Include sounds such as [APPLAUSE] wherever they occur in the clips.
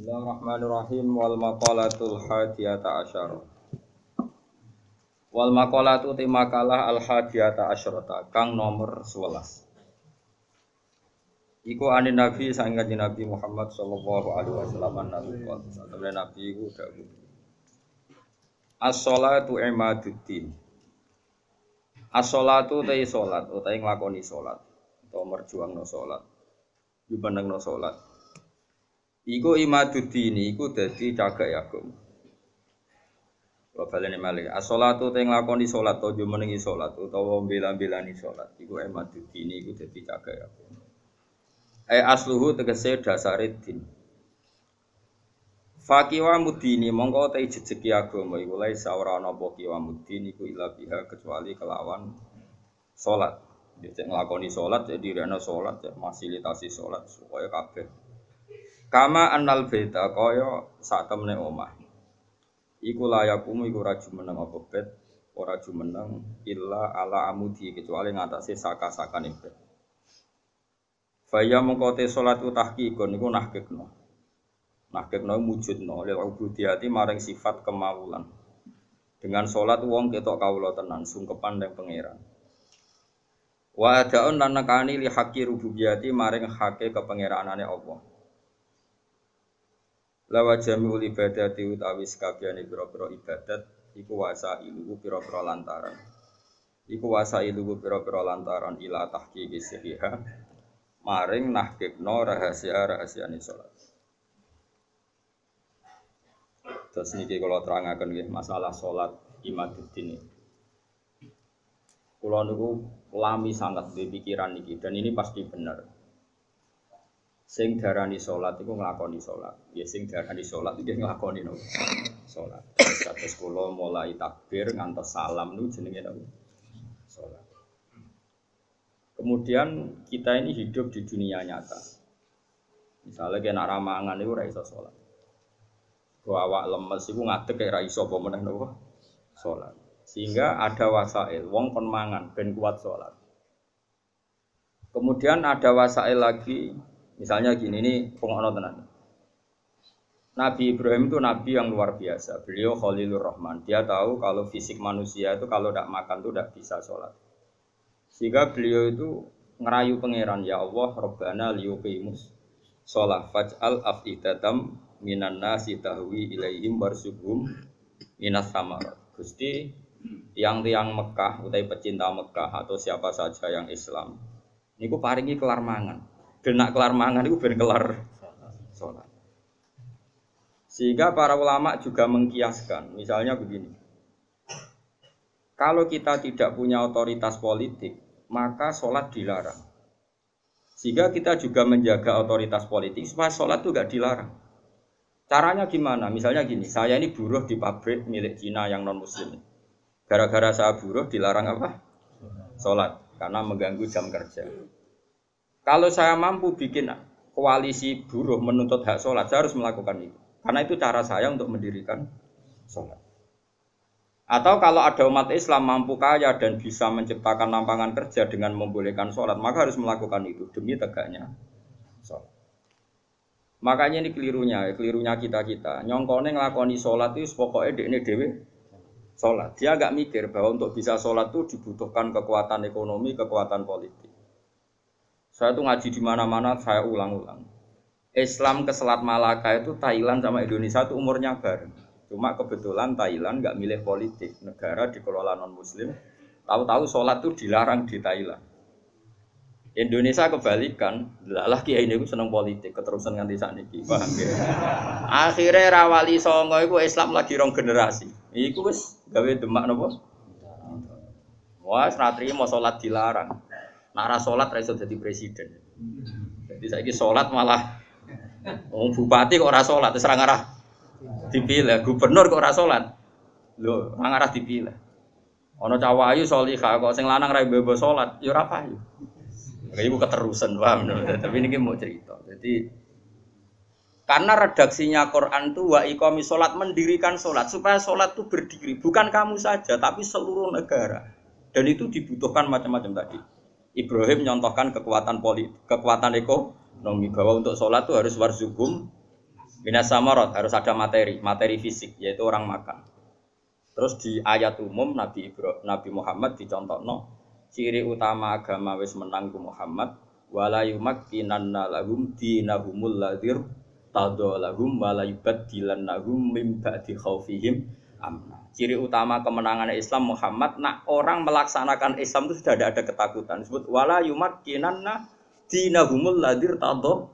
Bismillahirrahmanirrahim. Wal maqalatul hadiyata asyara. Wal maqalatu ti makalah al hadiyata asyarata kang nomor 11 Iku anin Nabi sangat Nabi Muhammad sallallahu alaihi wasallam nabi Sampai Nabi iku dawuh As-salatu imaduddin As-salatu te salat utawa nglakoni salat utawa merjuangno salat Yubanengno salat Iku imaduddini iku dadi cagak agama. Kalau baleni malih, as-sholatu te nglakoni salat utawa menengi salat utawa mbela-mbelani salat iku imaduddini iku dadi cagak agama. Ai asluhu tegese dasare din. Fakiwa mudini mongko te jejeki agama iku lae ora ana apa kiwa mudini iku ila biha kecuali kelawan salat. Dia nglakoni salat jadi rene salat, fasilitasi salat supaya kabeh Kama annal beta kaya sak temene omah. Iku layakumu iku ora jumeneng apa bet, ora jumeneng illa ala amudi kecuali ngatasé saka-sakane bet. Faya mengko te salat tahqiqon niku nahkekno. Nahkekno mujudno lil ubudiyati maring sifat kemawulan. Dengan salat wong ketok kawula tenan sungkepan ning pangeran. Wa adaun lan nekani li haqqi rububiyati maring hake kepengeranane Allah. Lawa jamiul ibadati utawi sekabiane pira-pira ibadat iku wasa ilu pira-pira lantaran. Iku wasa ilu pira-pira lantaran ila tahqiqi sihiha maring nahqiqno rahasia-rahasiane salat. Terus niki kalau terangaken nggih masalah salat imaduddin. Kula niku lami sangat di pikiran niki dan ini pasti benar sing darani salat iku nglakoni salat. Ya sing darani salat iki nglakoni no. Salat. Kados kula mulai takbir ngantos salam niku jenenge napa? Kemudian kita ini hidup di dunia nyata. Misalnya nak ramangan itu raiso sholat. Kau awak lemes itu ngadek kayak raiso meneh nopo sholat. Sehingga ada wasail, wong kon mangan ben kuat sholat. Kemudian ada wasail lagi Misalnya gini, ini pengono tenan. Nabi Ibrahim itu nabi yang luar biasa. Beliau Khalilur Rahman. Dia tahu kalau fisik manusia itu kalau tidak makan itu tidak bisa sholat. Sehingga beliau itu ngerayu pangeran ya Allah Rabbana liyuqimus sholat faj'al afidatam minan nasi tahwi ilaihim warsuhum minas samarat. Gusti tiang-tiang Mekah utai pecinta Mekah atau siapa saja yang Islam niku paringi kelar mangan ben nak kelar mangan itu ben kelar sholat. Sehingga para ulama juga mengkiaskan, misalnya begini. Kalau kita tidak punya otoritas politik, maka sholat dilarang. Sehingga kita juga menjaga otoritas politik supaya sholat itu gak dilarang. Caranya gimana? Misalnya gini, saya ini buruh di pabrik milik Cina yang non muslim. Gara-gara saya buruh dilarang apa? Sholat, karena mengganggu jam kerja. Kalau saya mampu bikin koalisi buruh menuntut hak sholat, saya harus melakukan itu. Karena itu cara saya untuk mendirikan sholat. Atau kalau ada umat Islam mampu kaya dan bisa menciptakan lapangan kerja dengan membolehkan sholat, maka harus melakukan itu demi tegaknya sholat. Makanya ini kelirunya, kelirunya kita kita. Nyongkone ngelakoni sholat itu pokoknya ini dewi sholat. Dia agak mikir bahwa untuk bisa sholat itu dibutuhkan kekuatan ekonomi, kekuatan politik. Saya tuh ngaji di mana-mana, saya ulang-ulang. Islam ke Selat Malaka itu Thailand sama Indonesia itu umurnya bareng. Cuma kebetulan Thailand nggak milih politik, negara dikelola non Muslim. Tahu-tahu sholat itu dilarang di Thailand. Indonesia kebalikan, lah kiai ini seneng politik, keterusan nganti saat ini, paham ya? Akhirnya rawali songo itu Islam lagi rong generasi. Iku wis gawe demak nopo. Wah, senatri mau sholat dilarang. Nara sholat raiso jadi presiden. Jadi saya ini sholat malah bupati kok ora sholat, terus arah dipilih. Gubernur kok ora sholat, lo arah dipilih. Ono cawayu solihah kok sing lanang rai bebo sholat, yo ya ora payu. Ibu keterusan paham [LAUGHS] Tapi ini mau cerita. Jadi Karena redaksinya Quran itu wa iqami sholat mendirikan sholat supaya sholat itu berdiri bukan kamu saja tapi seluruh negara dan itu dibutuhkan macam-macam tadi. Ibrahim nyontohkan kekuatan politik, kekuatan ekonomi bahwa untuk sholat itu harus warzukum minas samarot harus ada materi, materi fisik yaitu orang makan. Terus di ayat umum Nabi Ibrahim, Nabi Muhammad dicontohno ciri utama agama wis menang Muhammad wala yumakkinanna lahum dinahumul ladir tadolahum wala yubaddilannahum mim ba'di khaufihim amna. Ciri utama kemenangan Islam Muhammad nak orang melaksanakan Islam itu sudah ada ada ketakutan. Disebut wala yumakkinanna dinahumul ladir tado.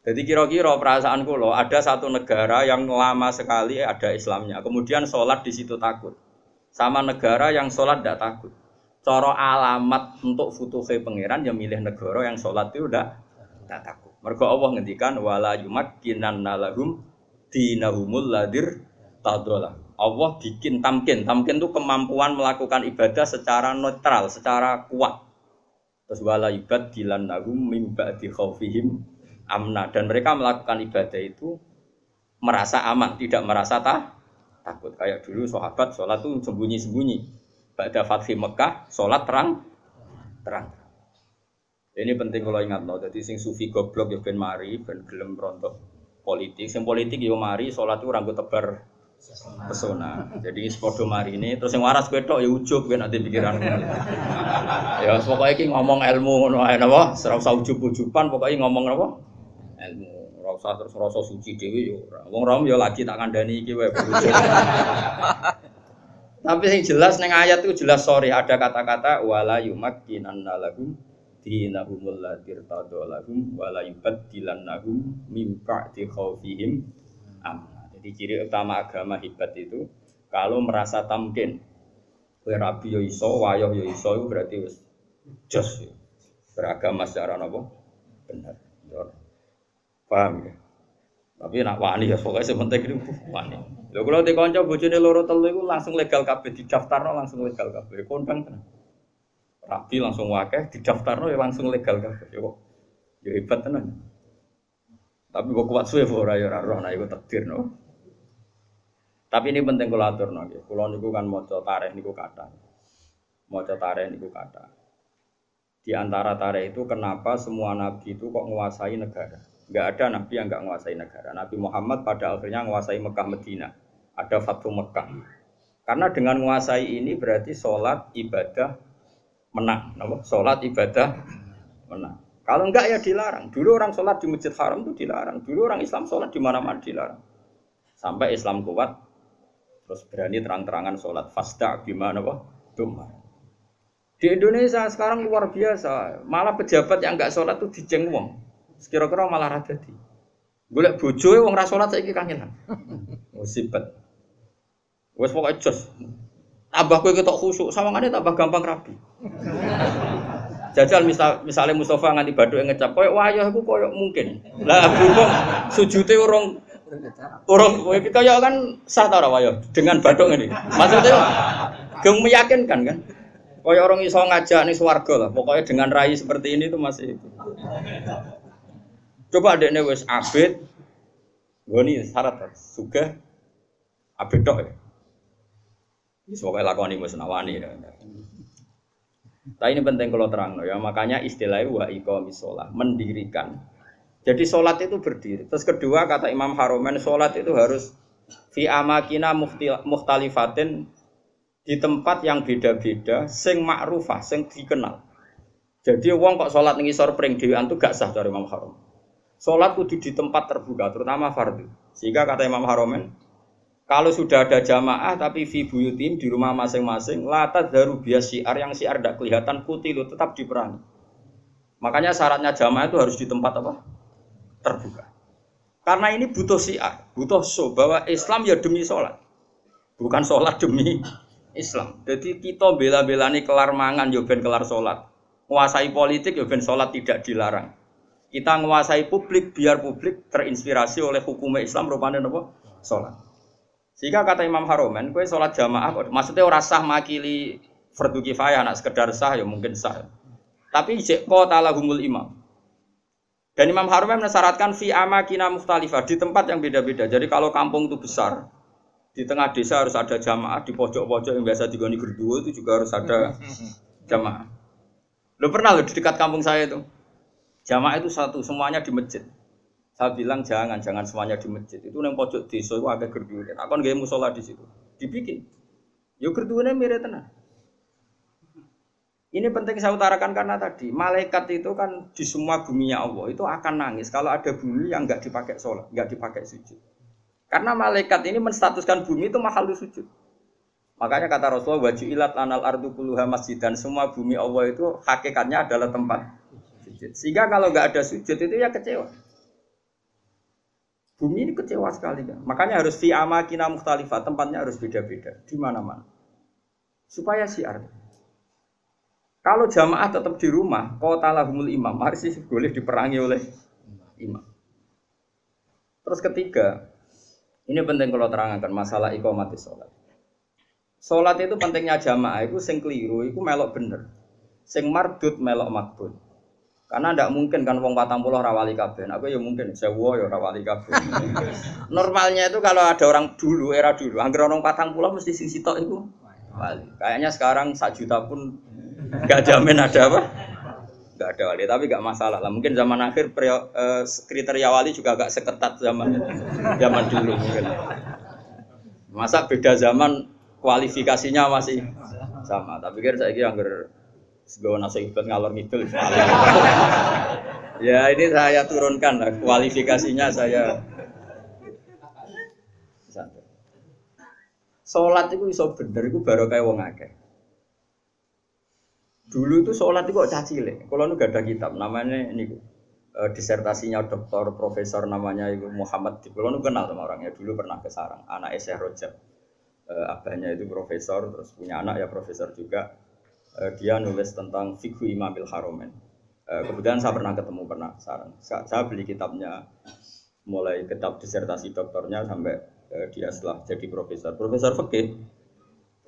Jadi kira-kira perasaan lo ada satu negara yang lama sekali ada Islamnya, kemudian sholat di situ takut, sama negara yang sholat tidak takut. Coro alamat untuk futuhi pangeran yang milih negara yang sholat itu udah tidak takut. Mergo Allah ngendikan wala yumakkinanna lahum dinahumul ladir tadola. Allah bikin tamkin. Tamkin itu kemampuan melakukan ibadah secara netral, secara kuat. Terus wala yubad dilannahum mim ba'di khaufihim amna dan mereka melakukan ibadah itu merasa aman, tidak merasa tak takut. Kayak dulu sahabat sholat itu sembunyi-sembunyi. Pada Fathih Mekah, sholat terang, terang. Ini penting kalau ingat no. Jadi sing sufi goblok ya ben mari, ben gelem rontok politik. Sing politik ya mari, sholat itu rambut tebar pesona. Jadi sepodo mari ini, terus yang waras betok ya ujuk ben nanti pikiran. [LAUGHS] ya pokoknya ki ngomong ilmu ngono ae napa, usah ujub-ujuban, pokoknya ngomong napa? Ilmu. Ora usah terus rasa suci dhewe yo ora. Wong rom yo lagi tak kandhani iki wae [LAUGHS] Tapi yang jelas neng ayat itu jelas sorry ada kata-kata wala yumakkinanna lahum dinahumul ladir tadolahum wala yubaddilannahum min ba'di khawfihim amna. Jadi ciri utama agama hebat itu kalau merasa tamkin kowe rabi yo iso, wayoh yo iso berarti wis jos ya. Beragama secara apa? Benar. Ya. Paham ya? Tapi nak wani ya pokoknya sementing itu wani. Lho kalau di kanca bojone loro telu iku langsung legal kabeh didaftarno langsung legal kabeh. Kondang tenan rapi langsung wakeh didaftar ya langsung legal kan ya kok ya hebat tenan tapi kok kuat suwe ora ya roh nah iku takdir no tapi ini penting kula aturno nggih kula niku kan maca tarikh niku kata maca tarikh niku kata di antara tarikh itu kenapa semua nabi itu kok menguasai negara Enggak ada nabi yang enggak menguasai negara Nabi Muhammad pada akhirnya menguasai Mekah Medina ada Fathu Mekah karena dengan menguasai ini berarti sholat ibadah menang, nama sholat ibadah menang. Kalau enggak ya dilarang. Dulu orang sholat di masjid haram itu dilarang. Dulu orang Islam sholat di mana-mana dilarang. Sampai Islam kuat, terus berani terang-terangan sholat fasta gimana kok? Duma. Di Indonesia sekarang luar biasa. Malah pejabat yang enggak sholat tuh dijeng wong. Sekira-kira malah rada di. Golek bojo wong ra sholat saiki kangenan. [LAUGHS] Musibat. Wes pokoknya jos. Tambah kowe ketok khusuk, sawangane tambah gampang rapi. [LAUGHS] Jajal misal misalnya Mustafa nganti baduk ngecap koyok wayah aku koyok mungkin. Lah [LAUGHS] berhubung sujute urung urung kaya kan sah ta wayah dengan baduk ini. Maksudnya geng meyakinkan kan. Koyok orang iso ngajak nih swarga lah. Pokoknya dengan rai seperti ini tuh masih itu. Coba adeknya wes abid. Gue nih syarat suga abid dok ya. Pokoknya lakoni musnawani ya. Tapi ini penting kalau terang ya, makanya istilahnya wa iqamis sholat, mendirikan. Jadi sholat itu berdiri. Terus kedua kata Imam Haromen sholat itu harus fi amakina muhtalifatin di tempat yang beda-beda, sing ma'rufah, sing dikenal. Jadi wong kok sholat ning isor pring dhewean itu gak sah dari Imam Harom. Sholat kudu di tempat terbuka, terutama fardu. Sehingga kata Imam Haromen, kalau sudah ada jamaah tapi fi buyutim di rumah masing-masing, latat daru bias siar yang siar tidak kelihatan putih itu tetap diperangi. Makanya syaratnya jamaah itu harus di tempat apa? Terbuka. Karena ini butuh siar, butuh so bahwa Islam ya demi sholat, bukan sholat demi Islam. Jadi kita bela-belani kelar mangan ya ben kelar sholat, menguasai politik ya ben sholat tidak dilarang. Kita menguasai publik biar publik terinspirasi oleh hukum Islam rupanya apa? Sholat. Sehingga kata Imam Haromen, kue sholat jamaah, maksudnya orang sah makili fardu kifayah, nak sekedar sah ya mungkin sah. Tapi jek kota lahumul imam. Dan Imam Harum mensyaratkan fi amakina mukhtalifah di tempat yang beda-beda. Jadi kalau kampung itu besar, di tengah desa harus ada jamaah, di pojok-pojok yang biasa digoni gerduwo itu juga harus ada [LAUGHS] jamaah. Lo pernah lo di dekat kampung saya itu? Jamaah itu satu, semuanya di masjid. Saya bilang jangan, jangan semuanya di masjid. Itu yang pojok desa itu ada gerduwo. Aku nggak musola di situ. Dibikin. Yo gerduwonya mirip tenang. Ini penting saya utarakan karena tadi malaikat itu kan di semua buminya Allah itu akan nangis kalau ada bumi yang nggak dipakai sholat, nggak dipakai sujud. Karena malaikat ini menstatuskan bumi itu mahal sujud. Makanya kata Rasulullah wajib ilat anal ardu puluha masjid dan semua bumi Allah itu hakikatnya adalah tempat sujud. Sehingga kalau nggak ada sujud itu ya kecewa. Bumi ini kecewa sekali kan. Makanya harus fi amakina mukhtalifah, tempatnya harus beda-beda di mana-mana. Supaya siar. Kalau jamaah tetap di rumah, kota lahumul imam, harus boleh diperangi oleh imam. Terus ketiga, ini penting kalau terangkan masalah iqamati sholat. Sholat itu pentingnya jamaah, itu sing keliru, itu melok bener. Sing mardut melok makbul. Karena tidak mungkin kan wong patang pulau rawali kabeh. Aku ya mungkin sewa ya rawali kabeh. [LAUGHS] Normalnya itu kalau ada orang dulu era dulu, angger orang patang pulau mesti sing sitok itu wali. Kayaknya sekarang sak juta pun Gak jamin ada apa? Gak ada wali, tapi gak masalah lah. Mungkin zaman akhir prio, eh, kriteria wali juga gak seketat zaman zaman dulu mungkin. Masa beda zaman kualifikasinya masih sama. Tapi kira saya kira anggar sebawa nasi ngalor ngidul. ya ini saya turunkan lah kualifikasinya saya. Sholat itu iso bener itu baru kayak wong akeh. Dulu itu sholat itu kok caci lek. Kalau nu gak ada kitab, namanya ini uh, disertasinya dokter profesor namanya itu Muhammad Dib. Kalau nu kenal sama orangnya dulu pernah ke Sarang, anak Syekh Rojab. Uh, abahnya itu profesor, terus punya anak ya profesor juga. Uh, dia nulis tentang fikhu Imamil Haromen. Uh, kemudian saya pernah ketemu pernah. Saya, beli kitabnya, mulai kitab disertasi dokternya sampai uh, dia setelah jadi profesor. Profesor fikih,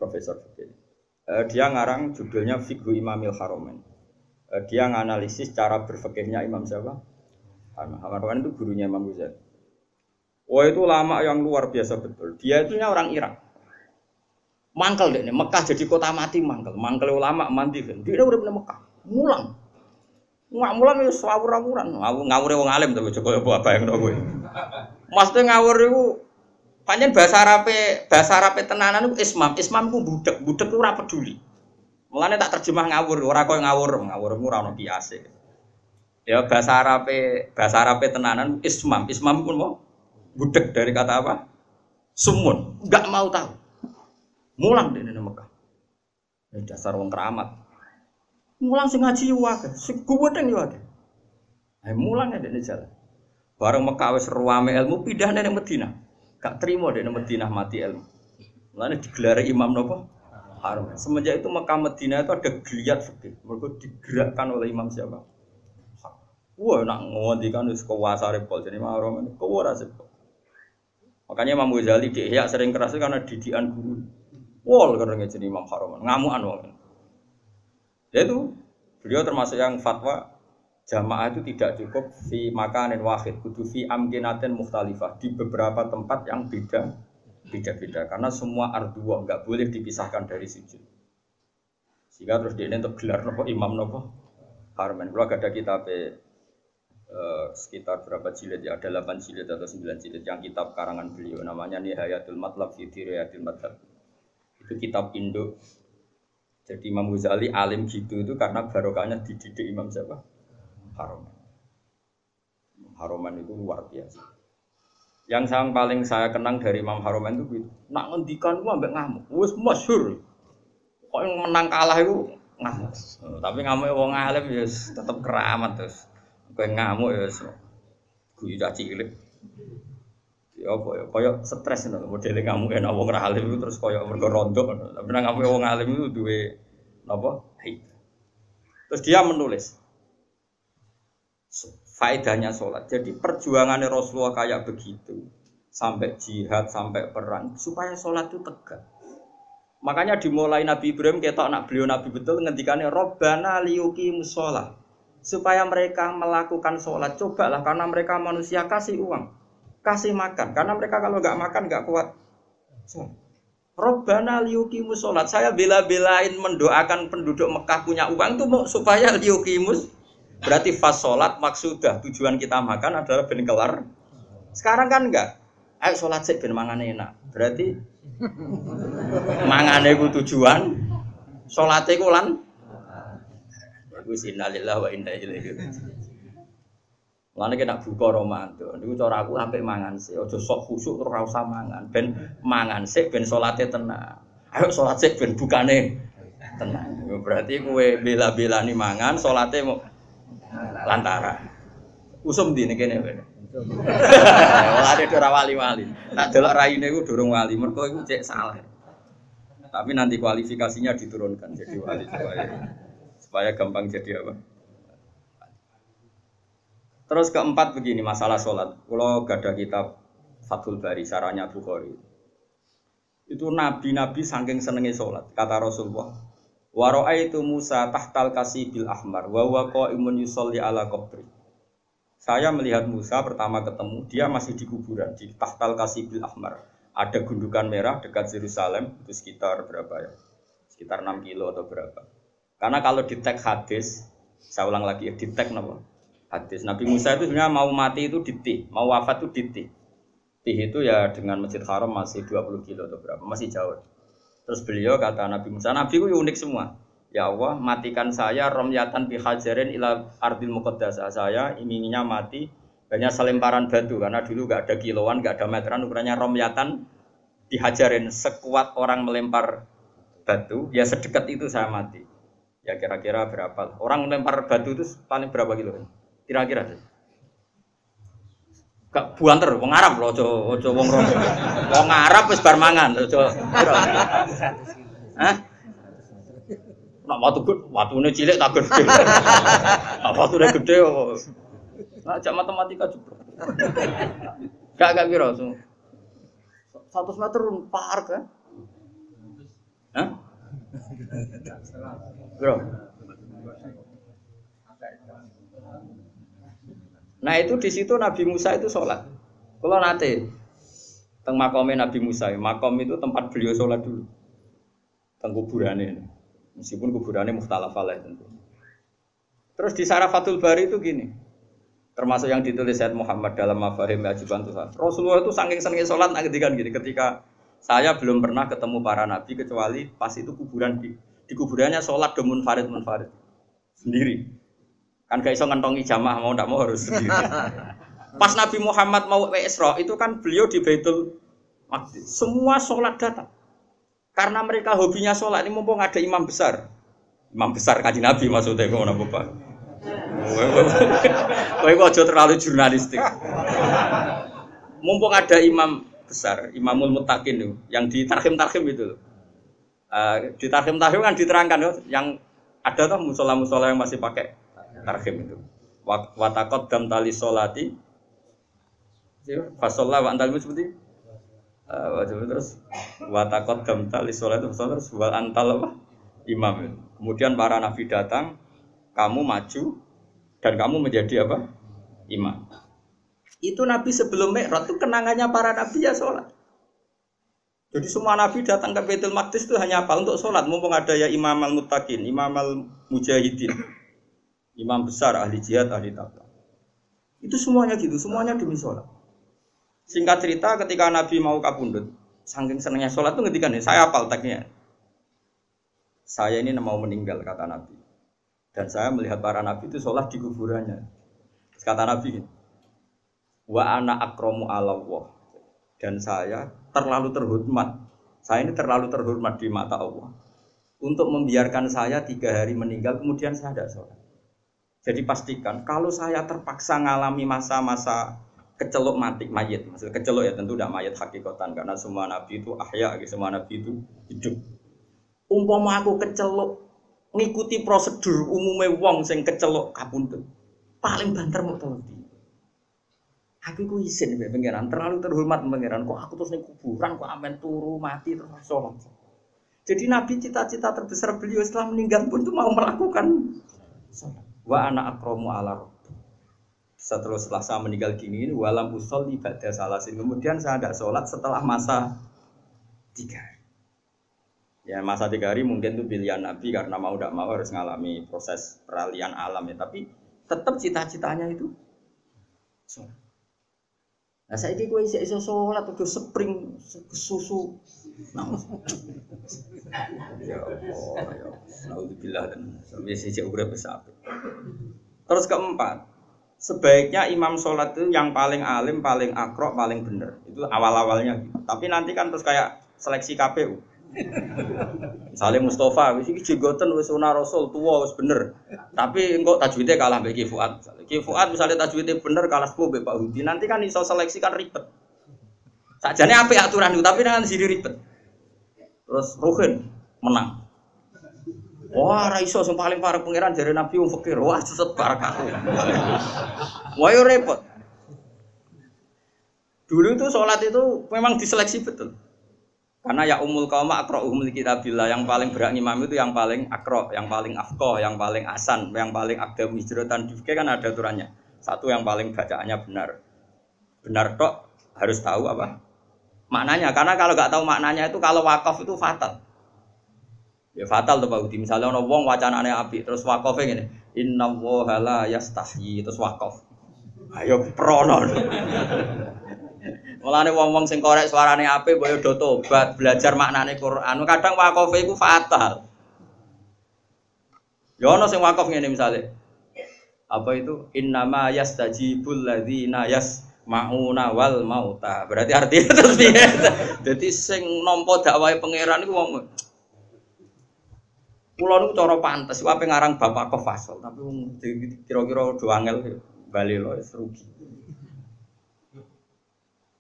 profesor fikih dia ngarang judulnya Fikhu Imamil Haromen. Dia nganalisis cara berfikihnya Imam siapa? Haromen itu gurunya Imam Ghazali. Oh itu lama yang luar biasa betul. Dia itu orang Irak. Mangkel deh, Mekah jadi kota mati mangkel. Mangkel ulama mandi kan. Dia udah pernah Mekah. Mulang. Nggak mulang ya swawur-awuran. Ngawur wong alim tapi coba apa yang kowe. Maksudnya ngawur itu Panjen bahasa Arabe, bahasa Arabe tenanan itu ismam. Ismam itu budak, budak itu ora peduli. Mulane tak terjemah ngawur, ora koyo ngawur, ngawur itu ora ono kiase. Ya bahasa Arabe, bahasa Arabe tenanan ismam. Ismam pun mau budak dari kata apa? Sumun, enggak mau tahu. Mulang di Mekah. Ini dasar wong keramat. Mulang sing ngaji wae, sing gubedeng yo wae. Ayo mulang ya jalan. Bareng Mekah wis ruame ilmu pindah ning Madinah. Gak terima deh Madinah mati ilmu. Lalu digelar imam nopo haram. Semenjak itu Mekah Madinah itu ada geliat fikih. Mereka digerakkan oleh imam siapa? Wah, nak ngondikan wis kuwasa repol jadi haram ini kuwara. Makanya Imam Ghazali di sering keras karena didikan guru. Wol karena jadi imam haram, ngamuan wong. Ya itu beliau termasuk yang fatwa jamaah itu tidak cukup fi makanin wahid kudu fi amkinatin mukhtalifah di beberapa tempat yang beda beda-beda. Karena semua arduwa nggak boleh dipisahkan dari sujud. Sehingga terus dia untuk gelar nopo imam nopo harman kalau ada kitab eh, sekitar berapa jilid ya ada 8 jilid atau 9 jilid yang kitab karangan beliau. Namanya Nihayatul Matlab fi Diriyatil Madhab itu kitab Indo jadi Imam Ghazali alim gitu itu karena barokahnya dididik Imam siapa? Haroman. Haroman itu luar biasa. Yang yang paling saya kenang dari Imam Haroman itu gitu. Nak ngendikan gua ambek ngamuk. Wis masyhur. Kok yang menang kalah itu ngamuk. Tapi ngamuk wong alim ya tetap keramat terus. Kowe ngamuk ya guyu caci cilik. Ya apa ya koyo stres ngono modele ngamuk enak wong alim itu terus koyo mergo rondo. Tapi nang ngamuk wong alim itu duwe napa? Terus dia menulis, faedahnya sholat. Jadi perjuangannya Rasulullah kayak begitu sampai jihad, sampai perang supaya sholat itu tegak. Makanya dimulai Nabi Ibrahim kita anak beliau Nabi betul ngendikannya Robbana liyuki musola. supaya mereka melakukan sholat cobalah karena mereka manusia kasih uang kasih makan. Karena mereka kalau nggak makan nggak kuat. Robbana liukimus sholat. Saya bela-belain mendoakan penduduk Mekah punya uang mau supaya liukimus berarti fas sholat maksudah tujuan kita makan adalah ben kelar. Sekarang kan enggak ayo sholat sih ben mangan enak. Berarti mangane ku tujuan sholatnya ku lan. Wis innalillahi wa inna ilaihi raji'un. Lane kena buka Ramadan. Niku cara aku sampai mangan sih. Aja sok khusuk terus ora usah mangan. Ben mangan sih ben salate tenang. Ayo salat sih ben bukane tenang. Berarti kowe bela-belani mangan, salate mau lantara. Usum di kene kene. [LAUGHS] Wah, ada ora wali-wali. Tak delok raine iku durung wali. Mergo iku cek salah. Tapi nanti kualifikasinya diturunkan jadi wali supaya supaya gampang jadi apa? Terus keempat begini masalah sholat. Kalau gak ada kitab Fathul Bari, saranya Bukhari. Itu nabi-nabi saking senengnya sholat. Kata Rasulullah, Waro'a itu Musa tahtal kasih bil ahmar, wawa imun yusolli ala kubri. Saya melihat Musa pertama ketemu, dia masih di kuburan, di tahtal kasih bil ahmar. Ada gundukan merah dekat Yerusalem, itu sekitar berapa ya? Sekitar 6 kilo atau berapa. Karena kalau di tag hadis, saya ulang lagi ya, di tag nama hadis. Nabi Musa itu sebenarnya mau mati itu di Tih, mau wafat itu di Tih. Itu ya dengan Masjid Haram masih 20 kilo atau berapa, masih jauh. Terus beliau kata Nabi Musa, Nabi itu unik semua. Ya Allah, matikan saya romyatan bihajarin ila ardil muqaddasah. Saya inginnya mati hanya selemparan batu karena dulu gak ada kiloan, gak ada meteran, ukurannya romyatan dihajarin sekuat orang melempar batu, ya sedekat itu saya mati. Ya kira-kira berapa? Orang lempar batu itu paling berapa kilo? Kira-kira. Gak buanter, wong Arab loh, ojo ojo wong rom. Wong Arab wis bar mangan, ojo. Hah? Nak watu gede, watune cilik tak gede. Nak watune gede oh. Nak jak matematika juga. Gak gak kira, satu meter par kan? Hah? Bro. Nah itu di situ Nabi Musa itu sholat. Kalau nanti teng makomnya Nabi Musa, makom itu tempat beliau sholat dulu. Teng kuburannya, meskipun kuburannya muhtalaf alaih tentu. Terus di Sarafatul Bari itu gini, termasuk yang ditulis Said Muhammad dalam Mafahim Ajiban Tuhan. Rasulullah itu saking senengnya sholat nah ketika gini, ketika saya belum pernah ketemu para nabi kecuali pas itu kuburan di, di kuburannya sholat domun farid munfarid sendiri. Kan gak iso ngentongi jamaah mau ndak mau harus sendiri. [LAUGHS] Pas Nabi Muhammad mau ke Isra itu kan beliau di Baitul Maqdis. Semua sholat datang. Karena mereka hobinya sholat ini mumpung ada imam besar. Imam besar kaji Nabi maksudnya kok napa Pak. Kowe kok terlalu jurnalistik. Mumpung ada imam besar, Imamul Mutakin itu, yang di Tarhim Tarhim itu. Uh, di Tarhim Tarhim kan diterangkan loh, yang ada tuh musola-musola yang masih pakai Tarhim itu. Watakot dam tali solati, fasolah wa antal seperti uh, terus watakot dam tali solati terus wal antal apa imam. Kemudian para nabi datang, kamu maju dan kamu menjadi apa imam. Itu Nabi sebelum Mi'raj itu kenangannya para Nabi ya sholat. Jadi semua Nabi datang ke Baitul Maqdis itu hanya apa? Untuk sholat. Mumpung ada ya Imam al-Muttaqin, Imam al-Mujahidin. Imam besar, ahli jihad, ahli takwa. Itu semuanya gitu, semuanya demi sholat. Singkat cerita ketika Nabi mau kabundut, saking senangnya sholat itu ngerti nih, saya apal teknya. Saya ini mau meninggal kata Nabi. Dan saya melihat para Nabi itu sholat di kuburannya. Kata Nabi, wa ana akromu Allah dan saya terlalu terhormat saya ini terlalu terhormat di mata Allah untuk membiarkan saya tiga hari meninggal kemudian saya tidak sholat jadi pastikan kalau saya terpaksa ngalami masa-masa kecelok mati mayat maksud kecelok ya tentu tidak mayat hakikatan karena semua nabi itu ahya semua nabi itu hidup umpama aku kecelok ngikuti prosedur umumnya wong sing kecelok kapundut paling banter mau tahu Aku ku izin mbek pangeran, terlalu terhormat pangeran. Kok aku terus ning kuburan kok amen turu mati terus sholat. Jadi Nabi cita-cita terbesar beliau setelah meninggal pun itu mau melakukan sholat. Wa anak akromu ala setelah setelah saya meninggal gini ini walam usol ibadah salasin. Kemudian saya nggak sholat setelah masa tiga ya masa tiga hari mungkin itu pilihan nabi karena mau tidak mau harus mengalami proses peralihan alam ya. Tapi tetap cita-citanya itu sholat Nah saya ini gue iso sholat udah spring susu. Nah, ya Allah, ya Alhamdulillah dan besar. Terus keempat, sebaiknya imam sholat itu yang paling alim, paling akrok, paling benar. Itu awal-awalnya. Tapi nanti kan terus kayak seleksi KPU. Misalnya Mustafa, wis iki jenggoten wis sunah Rasul tua wis bener. Tapi engkau tajwidnya kalah mbek Ki Fuad. Ki Fuad misalnya tajwidnya bener kalah sepuh mbek Pak Hudi. Nanti kan iso seleksi kan ribet. Sakjane apik aturan itu tapi dengan sini ribet. Terus Ruhin menang. Wah, ra iso sing paling parah pangeran dari Nabi wong fakir. Wah, seset barakah. Wah, repot. Dulu itu sholat itu memang diseleksi betul. Karena ya umul kaum akro umul kitabillah yang paling berat imam itu yang paling akro, yang paling afkoh, yang paling asan, yang paling agam hijratan difke kan ada aturannya. Satu yang paling bacaannya benar. Benar tok harus tahu apa maknanya. Karena kalau nggak tahu maknanya itu kalau wakaf itu fatal. Ya fatal tuh Pak Udi. Misalnya orang wong wacanane api terus wakafnya gini. Inna wohala yastahyi terus wakaf. Ayo prono. Mulane wong-wong sing korek suarane apik mbok do tobat, belajar maknane Quran. Kadang wakofe iku fatal. Ya sing wakof ngene misale. Apa itu? Innama yastajibul ladzina yasmauna wal mauta. Berarti artinya [LAUGHS] terus piye? Dadi sing nampa dakwahe pangeran iku wong Kulo niku cara pantes, wae ngarang bapak kofasol, tapi kira-kira do angel bali rugi.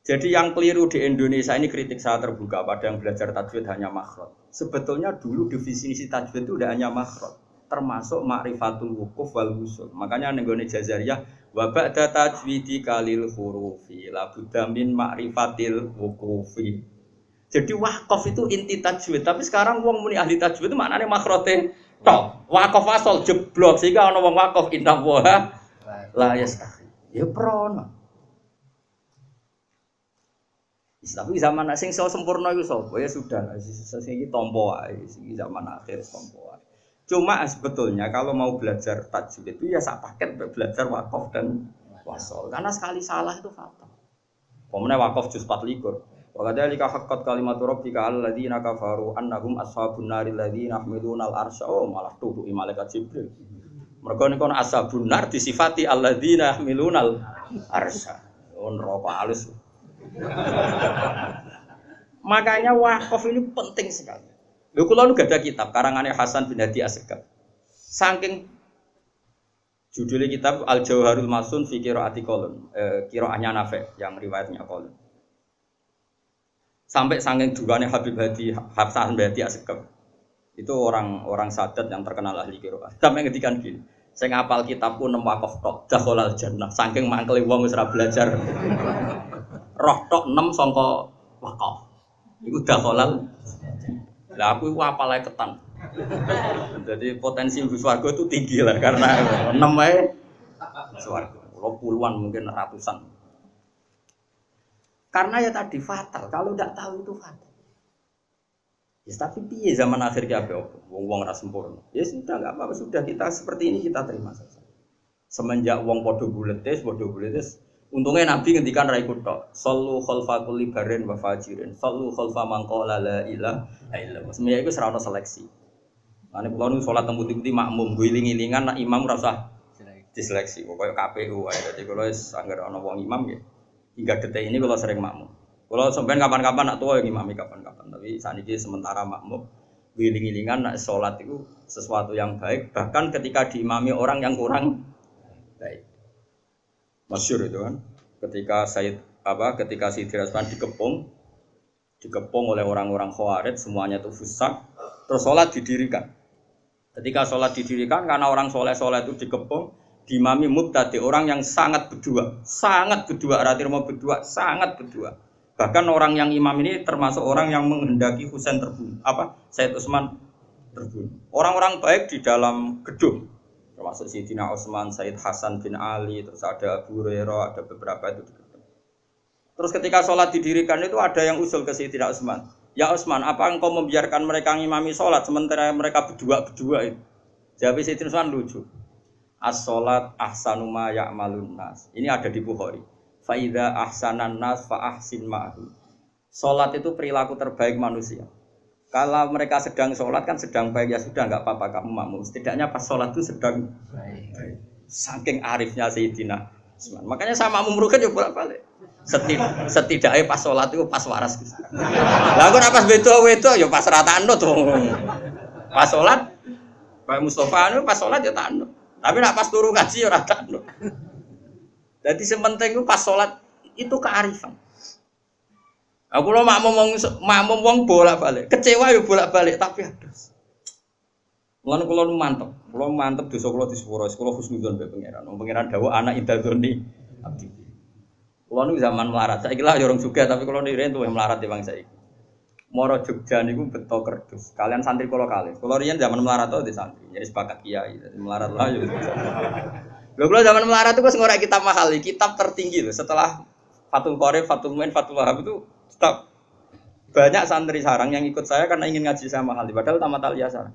Jadi yang keliru di Indonesia ini kritik saya terbuka pada yang belajar tajwid hanya makhraj. Sebetulnya dulu definisi tajwid itu tidak hanya makhraj, termasuk ma'rifatul wukuf wal wusul. Makanya nenggone jazariyah wa ba'da tajwidi kalil hurufi la min ma'rifatil wukufi. Jadi wakaf itu inti tajwid, tapi sekarang wong muni ahli tajwid itu maknanya makhrote tok. Wakaf asal jeblok sehingga wong wakaf indah wa la yastahi. Ya prono. Tapi zaman sing so sempurna itu so, ya sudah sing tompo ae, sing zaman akhir tompo ae. Cuma sebetulnya kalau mau belajar tajwid itu ya sak paket belajar wakaf dan wasol. Karena sekali salah itu fatal. Pemenang wakaf juz 24. Wa kadzalika haqqat kalimatu rabbika alladzina kafaru annahum ashabun naril ladzina yahmiluna al-arsya oh malah tuduh malaikat Jibril. Mereka niku ashabun nar disifati alladzina yahmiluna al-arsya. Oh neraka. [LAUGHS] Makanya wakaf ini penting sekali. Lho kula nu ada kitab karangannya Hasan bin Hadi Asegaf. Saking judulnya kitab Al Jauharul Masun fi Qiraati Qolun, eh, qiraahnya Nafi yang riwayatnya Qolun. Sampai saking dugane Habib Hadi Hasan bin Hadi Asegaf. Itu orang-orang sadat yang terkenal ahli qiraah. Sampai ngedikan gini, saya ngapal kitabku nem wakaf tok, dakhalal jannah. Saking mangkeli wong wis belajar [LAUGHS] roh tok 6 sangka wakaf. Iku dakhalal. Lah aku iku apal ketan. Jadi potensi ibu swarga itu tinggi lah karena 6 wae swarga. Kalau puluhan mungkin ratusan. Karena ya tadi fatal. Kalau tidak tahu itu fatal. Ya, tapi piye zaman akhir apa wong wong ora sempurna. Ya sudah nggak apa-apa sudah kita seperti ini kita terima saja. Semenjak wong podo buletes podo buletes untungnya Nabi ngendikan ra ikut tok. Sallu khalfa kulli barin wa fajirin. Sallu khalfa man qala la ilaha illallah. Semuanya itu serana seleksi. Ane kula nu salat teng putih-putih makmum guling-gilingan nak imam ora usah diseleksi. Pokoknya KPU ae. Dadi kula wis anggere ana wong imam ya. Hingga detik ini kalau sering makmum. Kalau sampai kapan-kapan nak tua yang imami kapan-kapan. Tapi saat ini sementara makmum giling-gilingan nak sholat itu sesuatu yang baik. Bahkan ketika diimami orang yang kurang baik. Masyur itu kan. Ketika Said apa? Ketika si Rasman dikepung, dikepung oleh orang-orang khawarid, semuanya itu fusak. Terus sholat didirikan. Ketika sholat didirikan karena orang soleh-soleh itu dikepung, dimami mubtadi orang yang sangat berdua, sangat berdua, arti mau berdua, sangat berdua Bahkan orang yang imam ini termasuk orang yang menghendaki Husain terbunuh. Apa? Said Utsman terbunuh. Orang-orang baik di dalam gedung. Termasuk Sayyidina Utsman, Said Hasan bin Ali, terus ada Abu Hurairah, ada beberapa itu. Terus ketika sholat didirikan itu ada yang usul ke Sayyidina Utsman. Ya Utsman, apa engkau membiarkan mereka ngimami sholat sementara mereka berdua-berdua itu? Jawab Sayyidina Utsman lucu. As-sholat ahsanu ma ya'malun nas. Ini ada di Bukhari. Faida ahsanan nas fa ahsin ma'hu. Sholat itu perilaku terbaik manusia. Kalau mereka sedang sholat kan sedang baik ya sudah nggak apa-apa kamu makmum. Setidaknya pas sholat itu sedang baik. Saking arifnya Sayyidina Usman. Makanya sama makmum rugen juga bolak balik. Setid setidaknya pas sholat itu pas waras. Lagu pas beto beto ya pas rata anut tuh. Pas sholat Pak Mustafa itu pas sholat ya tanu. Tapi nak pas turun ngaji ya rata anut. Jadi sementing itu pas sholat itu kearifan. Aku lo makmum wong makmum wong bolak-balik. Kecewa ya bolak-balik tapi adas. Mulane nu mantep. Kula mantep dosa kula disepuro, kula husnudzon mbek pangeran. Wong pangeran dawuh anak idadzoni abdi. Kula nu zaman melarat. Saiki lah ya orang juga tapi kula niren tuh melarat di bangsa iki. Moro Jogja niku beto kerdus. Kalian santri kula kali. Kula riyen zaman melarat tuh di santri. Jadi sepakat kiai. Melarat lah ya. Lho kula zaman melarat itu wis ngorek kitab mahal, kitab tertinggi loh setelah Fatul Qorif, Fatul Muin, Fatul Wahab itu Stop. Banyak santri sarang yang ikut saya karena ingin ngaji sama hal padahal tamat aliyah sarang.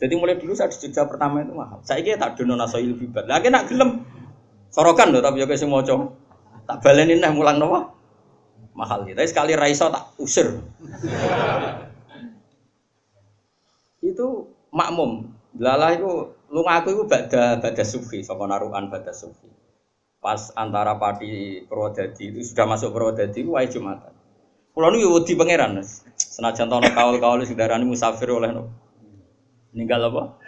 Jadi mulai dulu saya di Jogja pertama itu mahal. Saya kira tak dono nasoil bibat. Lagi nak gelem sorokan loh tapi kayak semua cowok. Tak balenin nih mulang nopo mahal gitu. Tapi sekali raiso tak usir. itu makmum. Lala itu lu ngaku itu bada bada sufi, sama naruhan bada sufi pas antara Pati Purwodadi itu sudah masuk Purwodadi itu wajib Jumatan. Kulo niku wedi pangeran. Senajan tono kaul-kaul sing darani musafir oleh no. Ninggal apa?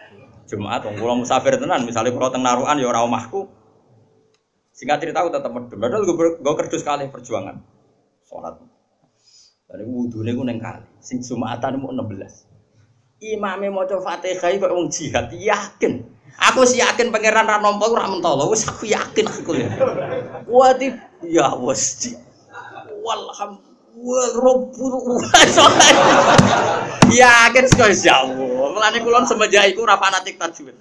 Jumat kula musafir tenan, misalnya kalau teng narukan ya ora omahku. Singkat cerita aku medun. Padahal gue kerdus kali perjuangan. Sholat. Dan wudune ku neng kali. Sing Jumatan mau 16. Imame maca Fatihah kok wong jihad yakin. Aku sih yakin pangeran ra nampa ora mentolo, wis aku yakin aku ya. Wadi ya wis. Walham wal rabbul Yakin sekali ya Allah. Mulane kula semenjak iku ora fanatik tajwid.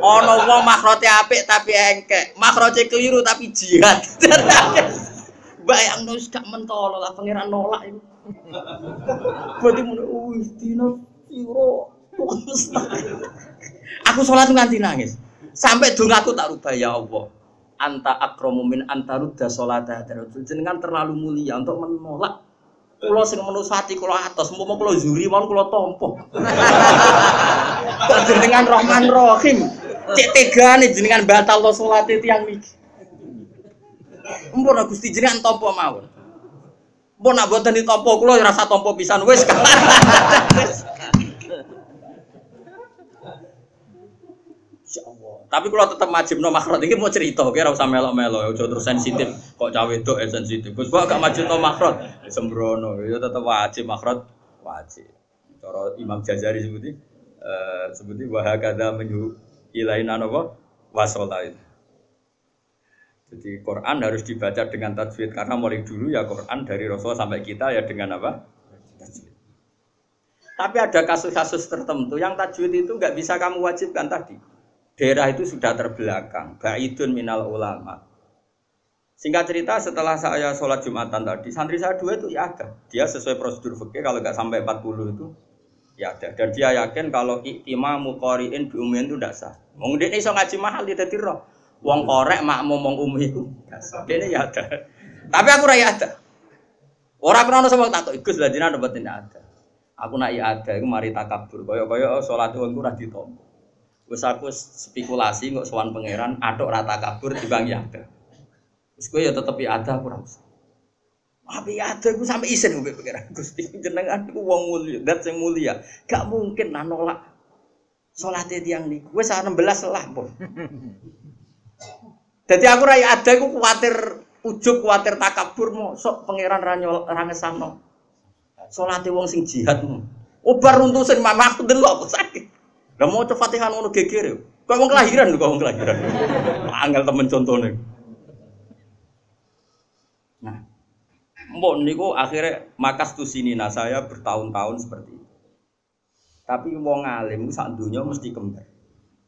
Ana wong makrote apik tapi engkek, makrote keliru tapi jihad. [LAUGHS] Bayang wis gak mentolo lah pangeran nolak iku. Berarti mun wis dino piro Aku sholat nganti nangis. Sampai dulu aku tak rubah ya Allah. Anta akromu min anta rudda sholat Jenengan terlalu mulia untuk menolak Kulo sing menusati kulo atas, mau kulo zuri, mau kulo tompo. [LAUGHS] jenengan Rahman Rahim, cek tega nih jenengan batal lo sholat itu yang niki. Mpun Gusti jenengan tompo mawon. Mpun nak buatan di tompo kulo rasa tompo pisan wes. [LAUGHS] [LAUGHS] Tapi kalau tetap wajib no makhrot ini mau cerita, kira usah melo-melo, ya terus sensitif. Kok cawe itu eh sensitif. Gus gak wajib no makhrot, ya sembrono, ya tetap wajib makhrot, wajib. Cara Imam Jazari sebuti, uh, sebuti wahakada menyu ilain apa wasolain. Jadi Quran harus dibaca dengan tajwid karena mulai dulu ya Quran dari Rasul sampai kita ya dengan apa? Tajwid. Tapi ada kasus-kasus tertentu yang tajwid itu nggak bisa kamu wajibkan tadi daerah itu sudah terbelakang, baidun minal ulama. Singkat cerita setelah saya sholat Jumatan tadi, santri saya dua itu ya ada. Dia sesuai prosedur fikih kalau nggak sampai 40 itu ya ada. Dan dia yakin kalau iktima mukoriin biumin itu tidak sah. Wong ini so ngaji mahal di dadi roh. Wong korek mak ngomong umi itu. Dia ya ada. Tapi aku raya ada. Orang pernah sama tak ikut lah jinak dapat tidak ada. Aku nak iya ada, aku mari takabur. Koyok sholat itu aku radi tombol. Wes aku spekulasi kok sowan pangeran aduk rata kabur bang ya ada. Wes kowe ya tetep ya ada aku ora usah. Tapi ya ada aku sampai isen gue pangeran Gusti jenengan aku wong mulia, dat sing mulia. Gak mungkin lah nolak salate tiyang niku. Wes 16 lah, pun. [LAUGHS] Jadi aku raya ada aku kuatir ujug kuatir takabur mau sok pangeran ranyol rangesano. Salate wong sing jihad. Obar runtusin mama aku delok sakit. Lah mau coba Fatihah ngono geger yo. Kok wong kelahiran kok wong kelahiran. Angel temen contone. Nah, mbok niku akhirnya makas tuh sini nah saya bertahun-tahun seperti itu. Tapi wong alim sak dunia mesti kembar.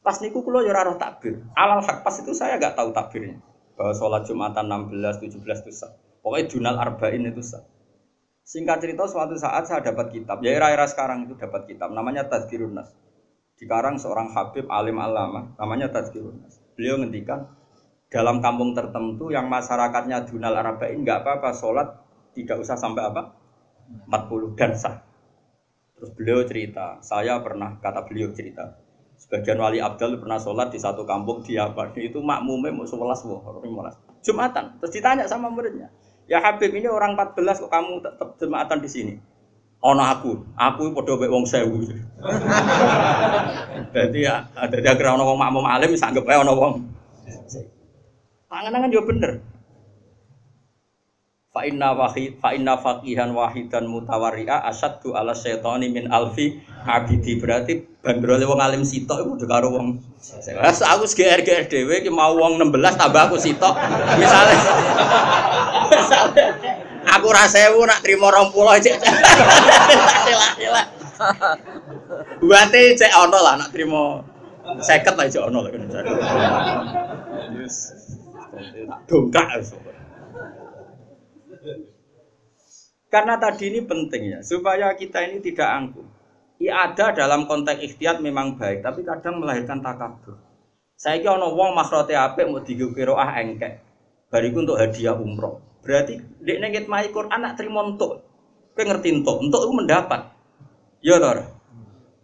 Pas niku kulo ya ora takbir. Alal hak pas itu saya nggak tahu takbirnya. Bahwa sholat Jumatan 16, 17 itu sah. Pokoknya dunal arba'in itu sah. Singkat cerita suatu saat saya dapat kitab, ya era-era sekarang itu dapat kitab namanya Tazkirun Nas. Dikarang seorang Habib alim alama namanya Tazkirun Nas. Beliau ngendikan dalam kampung tertentu yang masyarakatnya dunal arba'in nggak apa-apa sholat tidak usah sampai apa 40 dan sah. Terus beliau cerita, saya pernah kata beliau cerita, sebagian wali abdal pernah sholat di satu kampung di apa itu makmumnya mau sebelas Jumatan. Terus ditanya sama muridnya, Ya Habib ini orang 14 kok kamu tetap jemaatan di sini. Ono aku, aku podo mbek wong sewu. [LAUGHS] Jadi ya, dadi agar ono wong makmum alim bisa anggap ae ono wong. Panganan kan yo bener. Fa inna wahid fa inna faqihan wahidan mutawarri'a asyaddu ala syaitani min alfi abidi berarti bandrole wong alim sitok iku udah karo wong aku GR GR dhewe mau wong 16 tambah aku sitok misale [LAUGHS] misale aku ra 1000 nak trimo 20 cek sila-sila Buate cek ono lah nak trimo 50 lah cek ono lah kan Yes. Dongkak Karena tadi ini penting ya, supaya kita ini tidak angkuh. Ya ada dalam konteks ikhtiar memang baik, tapi kadang melahirkan takabur. Saya kira ono wong makhrote apik mau digukiro ah engkek. Bariku untuk hadiah umroh. Berarti dek nengit mai Quran nak terima untuk. Kowe ngerti untuk, untuk itu mendapat. Ya toh.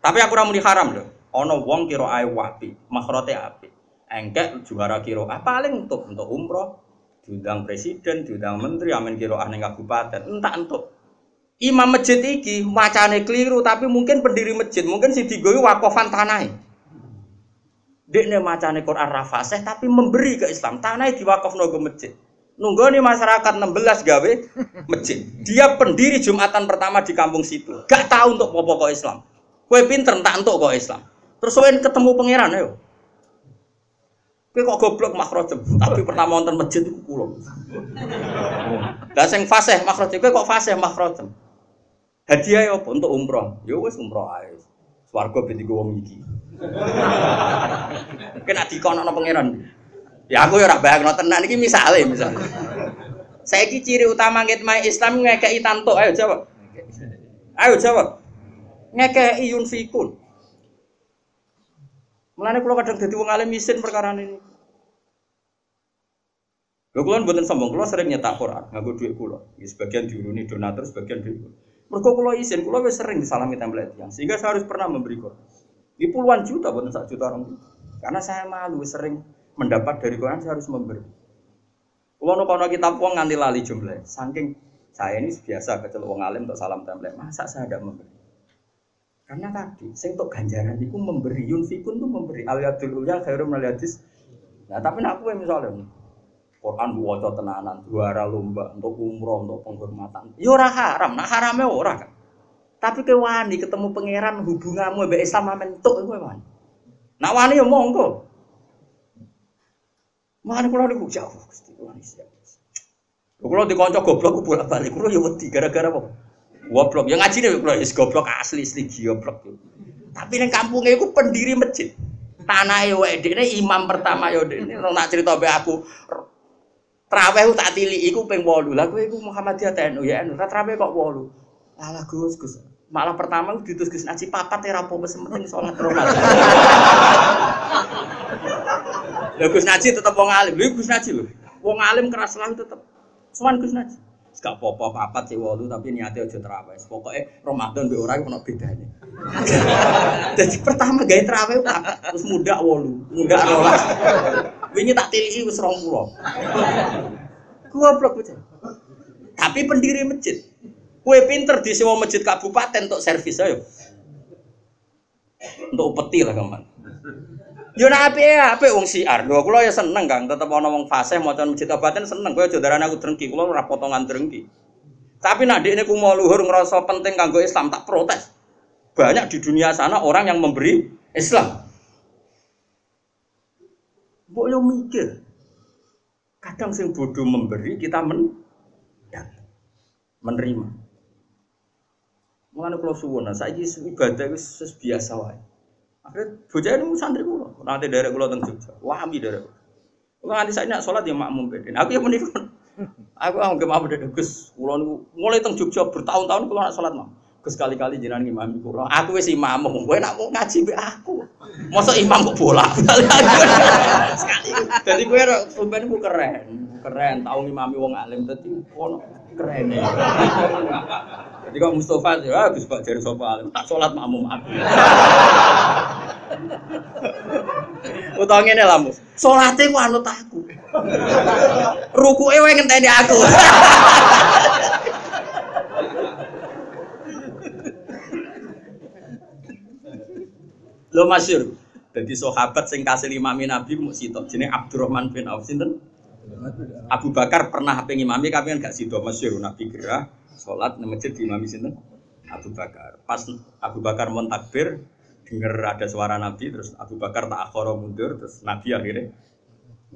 Tapi aku ora muni haram. Ono wong kira ae wapi, makhrote apik. Engkek juara kira ah paling untuk untuk umroh, diundang presiden, diundang menteri, amin kiro aneh kabupaten, entah untuk imam masjid iki macane keliru tapi mungkin pendiri masjid mungkin si digowi wakofan tanah Dek nih macane Quran rafaseh tapi memberi ke Islam tanah di wakaf nogo masjid. Nunggu nih masyarakat 16 gawe masjid. Dia pendiri Jumatan pertama di kampung situ. Gak tahu untuk pokok Islam. Kue pinter tak untuk kok Islam. Terus ketemu pangeran ayo. Kowe kok goblok makrojem, tapi pertama wonten masjid iku kula. Lah sing fasih makrojem, kowe kok fasih makrojem. Hadiah ya apa untuk umroh? Ya wis umroh ae. Swarga ben wong iki. Kena dikono pangeran. Ya aku ya ora bayangno tenan iki misale misale. Saiki ciri utama ngitmai Islam ngekeki tantuk, ayo jawab. Ayo jawab. Ngekeki yunfikun. Mulane kula kadang dadi wong alim isin perkara ini. Lho kula mboten sombong, kula sering nyetak Quran, nganggo dhuwit kula. Ya sebagian diuruni donatur, sebagian dhuwit. Mergo kula isin, kula wis sering disalami template yang sehingga saya harus pernah memberi Quran. Di puluhan juta, bukan satu juta orang. Karena saya malu sering mendapat dari Quran, saya harus memberi. Kulo kono kitab wong nganti lali jumlah. Saking saya ini biasa kecil wong alim untuk salam template. Masa saya tidak memberi? Karena tadi, sing untuk ganjaran itu memberi, yunfikun itu memberi. Aliyadul ulya khairum aliyadis. Nah, tapi aku yang misalnya, Quran dua tenanan, juara lomba untuk umroh, untuk penghormatan. Ya ora haram, nah haramnya ora kan. Tapi ke wani ketemu pangeran hubunganmu mbek Islam mentuk kowe wani. Nak wani ya monggo. Mana kula niku jauh Gusti wani siap. Kula dikonco goblok bolak-balik kula ya wedi gara-gara apa? Goblok, yang ngaji nih goblok, is goblok asli asli goblok. Tapi neng kampungnya itu pendiri masjid. Tanah yo ini imam pertama yo ini nak cerita be aku. Traweh tak tili iku ping 8. Lah kowe iku Muhammadiyah TNU ya anu, traweh kok 8. Alah Gus Gus. Malah pertama ditus Gus ngaji papat ya rapo wis penting romal. Lah Gus Naji tetep wong alim. Lho Gus Naji lho. Wong alim keras lah tetep. Sowan Gus Naji. Gak apa-apa papat sih walu tapi niatnya aja terawih. Pokoknya Ramadan be orang ono bedanya. [LAUGHS] Jadi pertama gaya terawih terus muda walu, muda rolas. Wingi tak tili wis 20. Goblok bocah. Tapi pendiri masjid. Kue pinter di sewa masjid kabupaten untuk servis ayo. Untuk upeti lah kaman. Yo nak ya, api wong siar. Lho kula ya seneng Kang, tetep ana wong fasih maca masjid kabupaten seneng. Kowe aja darane aku drengki, kula ora potongan drengki. Tapi nak dekne ku mau luhur ngerasa penting kanggo Islam tak protes. Banyak di dunia sana orang yang memberi Islam. Mbok yo mikir. Kadang sing bodoh memberi kita men menerima. Mulane kula suwun, saiki ibadah wis biasa wae. Akhirnya bocah ini santri kula. Nanti derek kula teng Jogja. Wami derek. Kula nganti saiki nek salat ya makmum beden. Aku ya menika. [LAUGHS] Aku anggap mau beden Gus. Kula niku mulai teng Jogja bertahun-tahun kula nek salat mah. Gus kali-kali jenengan imam kula. Aku wis imam, kowe nak mau ngaji mbek aku. Masa imam kok bola. [LAUGHS] Sekali. Dadi kowe sampeyan ku keren. Keren tau ngimami wong alim dadi ono keren. Jadi kok Mustafa ya Gus Pak jare sapa alim. Tak salat makmum aku. Utawa ngene lah, Mus. Salate ku anut aku. Rukuke wae ngenteni aku. Lo masyur. Jadi sahabat sing kasih imami Nabi mau sitok jenenge Abdurrahman bin Auf sinten? Abu Bakar pernah pengen imami kami kan gak sido masyur Nabi gerah salat nang masjid di imami sinten? Abu Bakar. Pas Abu Bakar mau takbir dengar ada suara Nabi terus Abu Bakar tak akhoro mundur terus Nabi akhirnya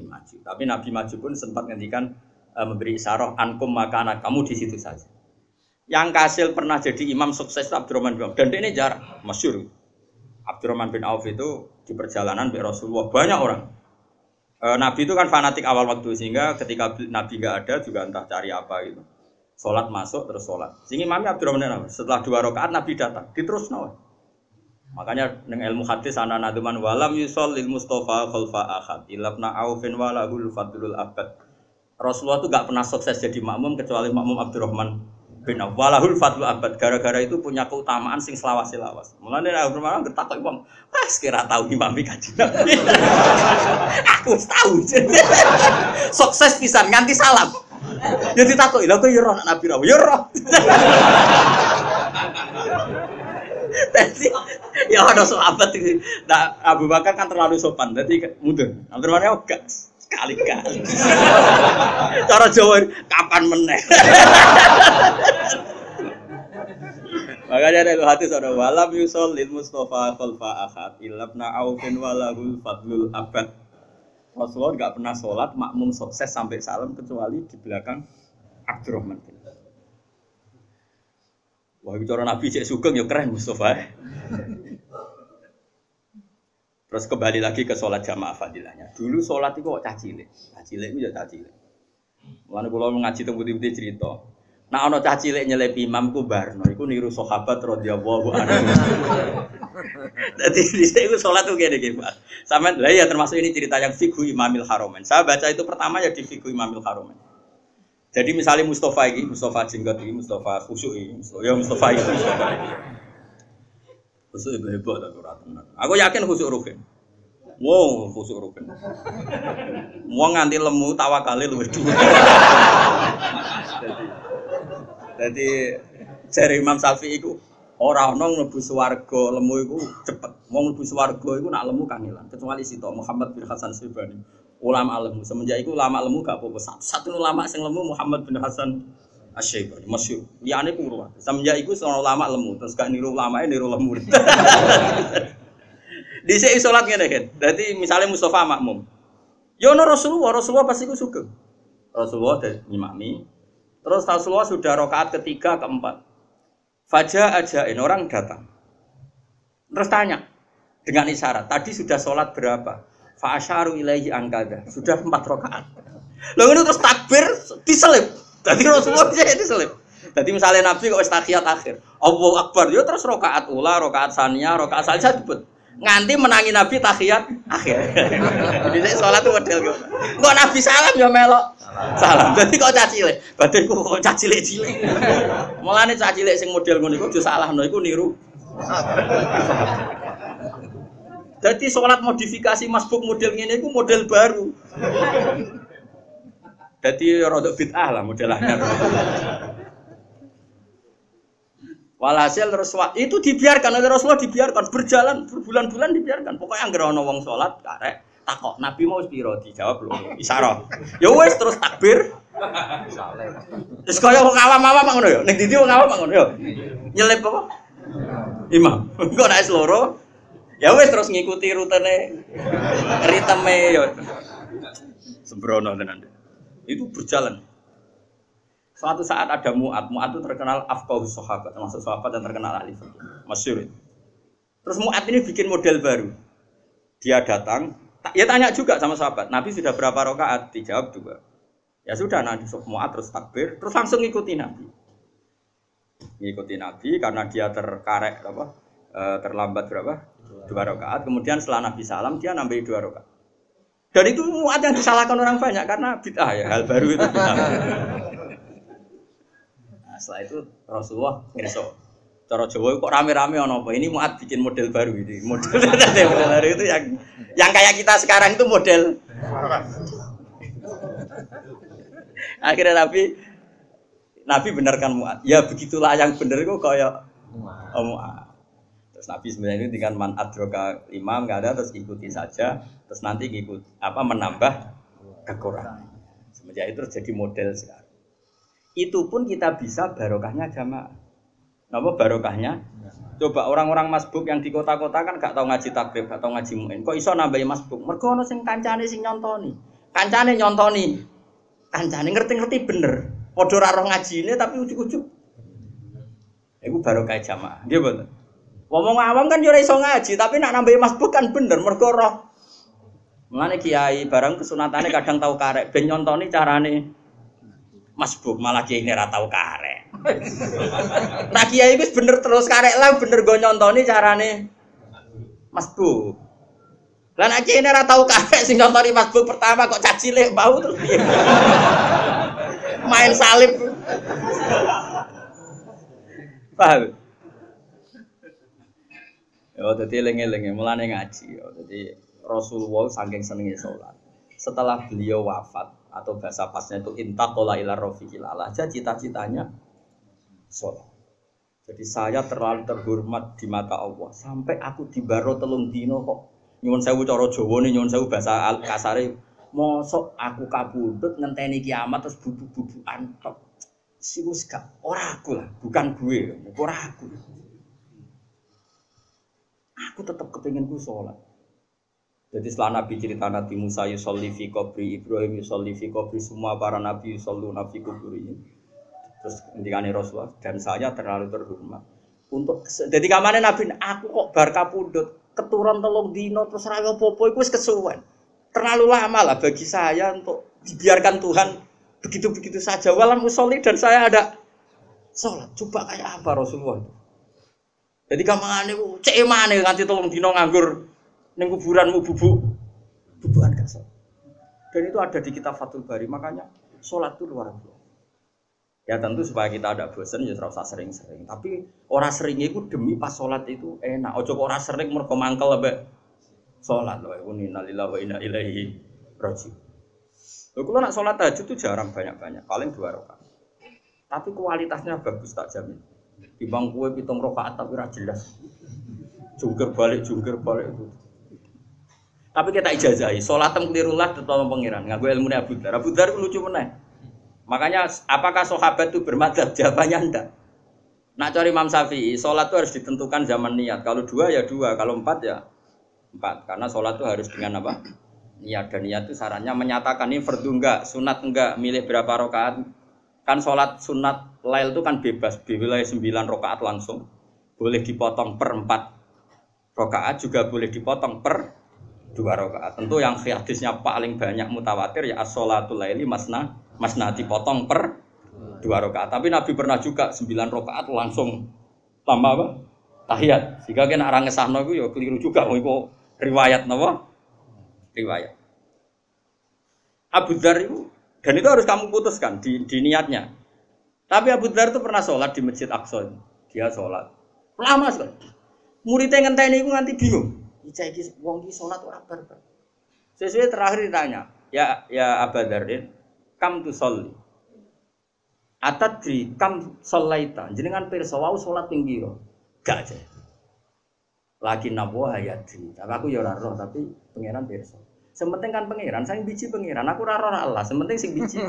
maju. Tapi Nabi maju pun sempat ngendikan e, memberi isyarat ankum maka anak kamu di situ saja. Yang kasil pernah jadi imam sukses Abdurrahman bin Auf dan ini jarang masyur. Abdurrahman bin Auf itu di perjalanan be Rasulullah banyak orang. E, Nabi itu kan fanatik awal waktu sehingga ketika Nabi nggak ada juga entah cari apa gitu. Sholat masuk terus sholat. Sehingga Imam Abdurrahman setelah dua rakaat Nabi datang diterus nawa. Makanya dengan ilmu hadis ana naduman walam yusol lil Mustafa khalfa ahad ilabna aufin walahul fadlul abad. Rasulullah itu gak pernah sukses jadi makmum kecuali makmum Abdurrahman bin Auf. Walahul fadlul abad. Gara-gara itu punya keutamaan sing selawas-selawas. Mulane Abdurrahman bertakwa wong, "Ah, sekira tahu imami kaji Nabi." [LAUGHS] Aku tahu. [LAUGHS] Sukses pisan nganti salam. Ya ditakoki, lha kok ya roh Nabi ra? Ya roh. Jadi [LAUGHS] ya ada sahabat itu. Nah, Abu Bakar kan terlalu sopan, jadi mundur. Abdurrahman ya enggak sekali kali. [LAUGHS] Cara Jawa kapan meneh. [LAUGHS] Makanya ada hati saudara walam yusol lil Mustafa khalfa ahad ilabna aufin walahul fadlul abad. Rasulullah nggak pernah sholat makmum sukses sampai salam kecuali di belakang Abdurrahman bin Wah, cara Nabi cek sugeng ya keren Mustafa. Terus kembali lagi ke sholat jamaah fadilahnya. Dulu sholat itu kok cacile, cacile itu ya cacile. Mana kalau ngaji tentang putih cerita. Nah, ono cacile nyelip imam ku barno, iku niru sahabat radhiyallahu anhu. [LAUGHS] Jadi di sini itu sholat tuh kayak gini, Pak. Sama lah ya termasuk ini cerita yang fikhu imamil haromen. Saya baca itu pertama ya di fikhu imamil haromen. Jadi misalnya Mustafa ini, Mustafa Jenggot ini, Mustafa Khusyuk ini, ya Mustafa ini, Mustafa ini. Khusyuk itu hebat atau tenan. Aku yakin khusyuk Rukin. Wow, khusyuk Rukin. Mau nganti lemu tawakali lu dulu. Jadi dari Imam Syafi'i itu orang nong mlebu swarga lemu iku cepet. Mau mlebu swarga iku nak lemu kangelan. Kecuali sito Muhammad bin Hasan Sibani. Ulama lemu. Semenjak itu ulama lemu gak apa-apa. Satu, ulama sing lemu Muhammad bin Hasan Asy-Syaibani masyhur. Liyane kurwa. Semenjak itu seorang ulama lemu, terus gak niru ulama niru lemu. Di sini sholat ngene kan. Jadi misalnya Mustafa makmum. Yo no Rasulullah, Rasulullah pasti ku suka. Rasulullah dan imami. Terus Rasulullah sudah rokaat ketiga, keempat. Fajar aja ini orang datang. Terus tanya dengan isyarat. Tadi sudah sholat berapa? Fa'asyaru ilaihi angkada. Sudah empat rokaat. Lalu ini terus takbir diselip. Tadi Rasulullah jadi diselip. Jadi misalnya Nabi kok tahiyat akhir. Allahu Akbar. Yo terus rokaat ula, rokaat sania, rokaat saja disebut nganti menangi Nabi tahiyat akhir. [LAUGHS] Bisa sholat tuh model gitu. Kok Nabi salam ya melok salam. Jadi kok caci le, berarti kok caci le cilik. Mulane caci le sing model ngono iku salah no iku niru. Jadi sholat modifikasi masbuk model ini iku model baru. Jadi rodok bid'ah lah modelnya. Walhasil Rasulullah itu dibiarkan oleh Rasulullah dibiarkan berjalan berbulan-bulan dibiarkan. Pokoknya nggak ono wong sholat karek takok Nabi mau spiro dijawab belum isyarat. Ya wes terus takbir. Terus kaya wong awam-awam ngono ya. Ning dindi wong awam ngono ya. Nyelip apa? Imam. [LAUGHS] Engko nek loro ya wes terus ngikuti rutene ritme ya. Sembrono tenan. Itu berjalan. Suatu saat ada Mu'ad, Mu'ad itu terkenal afqahus sahabat, termasuk sahabat yang terkenal fikih. Masyur. Terus Mu'ad ini bikin model baru. Dia datang, ya tanya juga sama sahabat, Nabi sudah berapa rakaat? Dijawab dua. Ya sudah, Nabi semua terus takbir, terus langsung ikuti Nabi. Ngikuti Nabi karena dia terkarek apa? E, terlambat berapa? Dua rakaat. Kemudian setelah Nabi salam dia nambah dua rakaat. Dan itu muat yang disalahkan orang banyak karena bid'ah ya, hal baru itu. [LAUGHS] Nah, setelah itu Rasulullah ngerso Cara Jawa kok rame-rame ono apa? Ini muat bikin model baru ini. Model, [LAUGHS] model baru itu yang yang kayak kita sekarang itu model. [LAUGHS] Akhirnya Nabi Nabi benarkan muat. Ya begitulah yang benar kok kayak oh, muat. Terus Nabi sebenarnya itu dengan man adroka imam nggak ada terus ikuti saja. Terus nanti ikut apa menambah kekurangan. Semenjak itu terjadi model sekarang. Itu pun kita bisa barokahnya jamaah. Apa barokahnya? Coba orang-orang masbuk yang di kota-kota kan gak tahu ngaji takrib, gak tahu ngaji muin. Kok iso nambahi masbuk? Mergo ono sing kancane sing nyontoni. Kancane nyontoni. Kancane ngerti-ngerti bener. Padha ora roh ngajine tapi ujuk-ujuk. Iku barokah jamaah. Nggih mboten. Ngomong awam kan yo iso ngaji, tapi nak nambahi masbuk kan bener mergo roh. Mulane kiai barang kesunatane kadang tahu karek ben nyontoni carane masbuk malah kiai ini ora tau karek. nah kiai itu bener terus karek lah bener gue nyontoni carane Mas Bu. Lah nek kiai ora tau karek sing Mas Bu pertama kok caci lek bau terus? [LAUGHS] Main salib. Paham? Ya, jadi lengi-lengi mulane ngaji. Ya, jadi Rasulullah saking senengnya sholat. Setelah beliau wafat atau bahasa pasnya itu intakola ila rofiqil aja cita-citanya sholat. Jadi saya terlalu terhormat di mata Allah sampai aku dibaro telung dino kok nyuwun sewu cara Jawa nih nyuwun sewu bahasa kasare mosok aku kabudut ngenteni kiamat terus bubuk-bubukan tok. Siwus gak ora aku lah, bukan gue, ora aku. Aku tetap kepingin ku sholat. Jadi setelah Nabi cerita Nabi Musa yusolli fi kubri, Ibrahim yusolli fi kubri, semua para Nabi yusollu nabi kubri ini Terus ngendikane Rasulullah dan saya terlalu terhormat. Untuk jadi kamane Nabi aku kok bar kapundhut keturun telung dino terus ra apa-apa iku wis kesuwen. Terlalu lama lah bagi saya untuk dibiarkan Tuhan begitu-begitu saja walam musolli dan saya ada sholat. Coba kayak apa Rasulullah itu? Jadi kamane cek mana nganti tolong dino nganggur ning kuburanmu bubuk bubukan gak Dan itu ada di kitab Fathul Bari makanya sholat itu luar biasa. Ya tentu supaya kita ada bosan ya usah sering-sering. Tapi orang sering itu demi pas sholat itu enak. Ojo orang sering mereka mangkel lebih sholat loh. Ini nalilah wa inna ilaihi. Loh, kalau nak sholat aja itu jarang banyak-banyak, paling dua rakaat. Tapi kualitasnya bagus tak jamin. Di bang kue pitung rakaat tapi ora jelas. Jungkir balik, jungkir balik itu. Tapi kita ijazahi, sholat kelirulah tetap pengiran. Nggak gue ilmu Abu Dar. Abu Dar lucu mana? Makanya apakah sahabat itu bermadzhab? [LAUGHS] Jawabannya enggak. Nak cari Imam Syafi'i, sholat itu harus ditentukan zaman niat. Kalau dua ya dua, kalau empat ya empat. Karena sholat itu harus dengan apa? Niat dan niat itu sarannya menyatakan ini fardu enggak, sunat enggak, milih berapa rakaat. Kan sholat sunat lail itu kan bebas, di wilayah sembilan rakaat langsung. Boleh dipotong per empat rakaat juga boleh dipotong per dua rakaat. Tentu yang hadisnya paling banyak mutawatir ya as-sholatul laili masna masna dipotong per dua rakaat. Tapi Nabi pernah juga sembilan rakaat langsung tambah apa? Tahiyat. Sehingga kena orang ngesahno itu ya keliru juga itu riwayat napa? Riwayat. Abu Dhar itu dan itu harus kamu putuskan di, di niatnya. Tapi Abu Dhar itu pernah sholat di Masjid Aqsa. Dia sholat. Lama sekali. Muridnya ngenteni itu nanti bingung. Ijai iki wong iki salat ora barbar. Sesuai terakhir ditanya, ya ya Abu Dzardin, kam tu sholli. Atadri kam sholaita. Jenengan pirsa wau salat ping pira? Gak aja. Lagi nabo hayati. Tapi aku ya ora roh tapi pangeran pirsa. Sementing kan pangeran, saya biji pangeran. Aku ora roh Allah, sementing sing biji.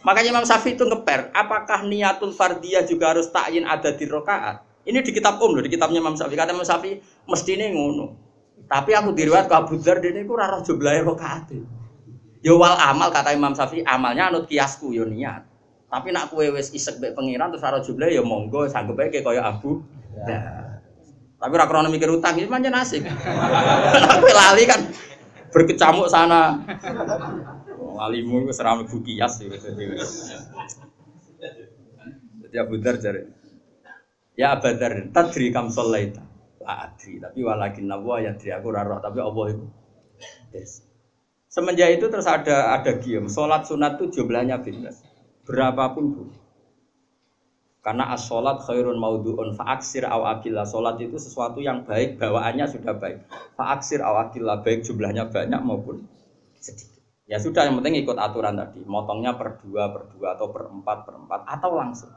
Makanya Imam Syafi'i itu ngeper, apakah niatul fardiyah juga harus takyin ada di rokaat? Ini di kitab Om loh, di kitabnya Imam Syafi'i. Kata Imam Syafi'i mesti ini ngono. Tapi aku diriwat ke Abu Dzar ini aku raro jumlahnya kok Ya wal amal kata Imam Syafi'i, amalnya anut kiasku yo niat. Tapi nak kue wes isek be pengiran terus raro jumlah ya monggo sanggup aja kayak Abu. Ya. Tapi ora krono mikir utang iki pancen asik. Tapi lali kan berkecamuk sana. Walimu wis ora mlebu kias Jadi Abu Dar jare. Ya Abu Dar, tadri kam sholaita. La adri, tapi walakin nawa ya adri aku ora tapi Allah itu. Yes. Semenjak itu terus ada ada gium, sholat sunat itu jumlahnya bebas, berapapun bu. Karena as-sholat khairun maudu'un fa'aksir aw akillah. Sholat itu sesuatu yang baik, bawaannya sudah baik. Fa'aksir aw akillah, baik jumlahnya banyak maupun sedikit. Ya sudah, yang penting ikut aturan tadi. Motongnya per dua, per dua, atau per empat, per empat, atau langsung.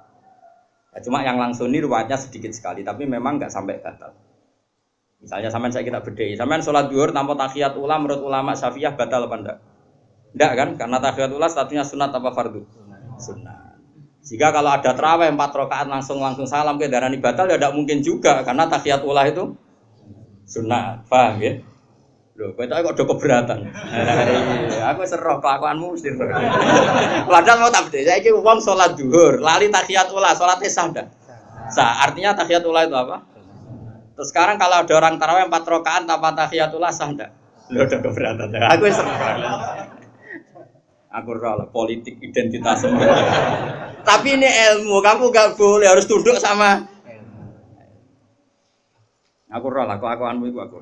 Ya, cuma yang langsung ini ruwetnya sedikit sekali, tapi memang nggak sampai batal. Misalnya sampean saya kita bedai, sampean sholat duhur tanpa tahiyat ulam menurut ulama syafi'iyah batal apa enggak? Enggak kan? Karena tahiyat ulam statusnya sunat apa fardu? Sunat. Jika kalau ada terawih empat rakaat langsung langsung salam ke darah batal ya tidak mungkin juga karena tahiyat ulah itu sunnah, paham ya? Loh, kau kok udah keberatan. aku seroh kelakuanmu mesti [LAUGHS] Padahal mau tak. Saya uang sholat duhur, lali tahiyat ulah, sholatnya sah dah. Sah. Artinya tahiyat ulah itu apa? Terus sekarang kalau ada orang tarawih empat rakaat tanpa tahiyat ulah sah dah. Lo udah keberatan. Aku seroh. Aku rela politik identitas. [LAUGHS] Tapi ini ilmu, kamu gak boleh harus tunduk sama Aku roh lah, kelakuanmu itu aku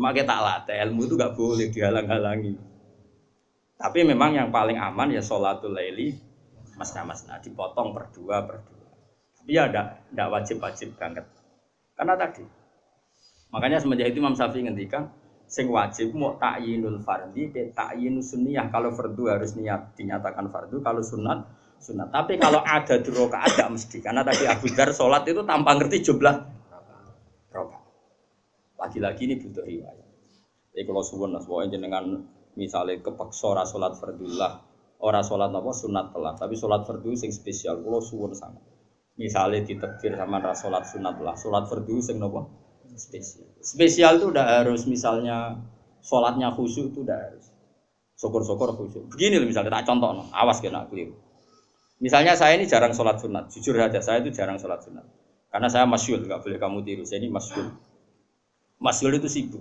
Cuma kita latih, ilmu itu gak boleh dihalang-halangi. Tapi memang yang paling aman ya sholatul laili masna-masna dipotong per dua per dua. Tapi ya tidak wajib-wajib banget. Karena tadi makanya semenjak itu Imam Syafi'i ngendikan sing wajib mau takyinul fardi ke takyinus sunniyah kalau fardu harus niat dinyatakan fardu kalau sunat sunat tapi kalau ada di rokaat tidak mesti karena tadi Abu Dar sholat itu tanpa ngerti jumlah lagi-lagi ini butuh riwayat jadi kalau suwun lah dengan misalnya kepaksa ora sholat fardullah ora sholat apa sunat telah tapi sholat fardu sing spesial kalau suwun sangat misalnya ditekir sama ora sholat sunat lah sholat fardu sing nopo spesial. Spesial itu udah harus misalnya sholatnya khusyuk itu udah harus. Syukur-syukur khusyuk. Begini loh misalnya, tak contoh, no. awas kena keliru. Misalnya saya ini jarang sholat sunat, jujur saja saya itu jarang sholat sunat. Karena saya masyul, nggak boleh kamu tiru. Saya ini masyul. Masyul itu sibuk,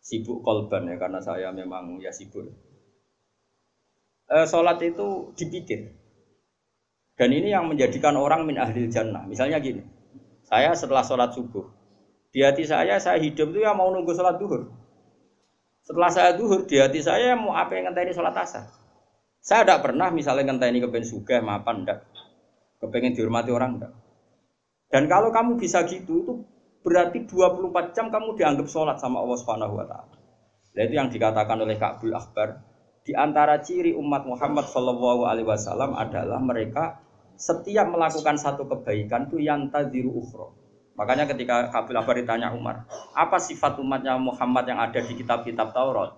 sibuk kolban ya karena saya memang ya sibuk. E, sholat itu dipikir. Dan ini yang menjadikan orang min ahli jannah. Misalnya gini, saya setelah sholat subuh, di hati saya, saya hidup itu ya mau nunggu sholat duhur. Setelah saya duhur, di hati saya mau apa yang ngenteni sholat asar. Saya tidak pernah misalnya ngenteni kepen suga, mapan enggak. Kepengen dihormati orang enggak. Dan kalau kamu bisa gitu, itu berarti 24 jam kamu dianggap sholat sama Allah Subhanahu wa taala. Nah, itu yang dikatakan oleh Ka'bul Akbar, di antara ciri umat Muhammad Shallallahu alaihi wasallam adalah mereka setiap melakukan satu kebaikan itu yang tadiru ukhra. Makanya ketika Kabil Abar ditanya Umar, apa sifat umatnya Muhammad yang ada di kitab-kitab Taurat?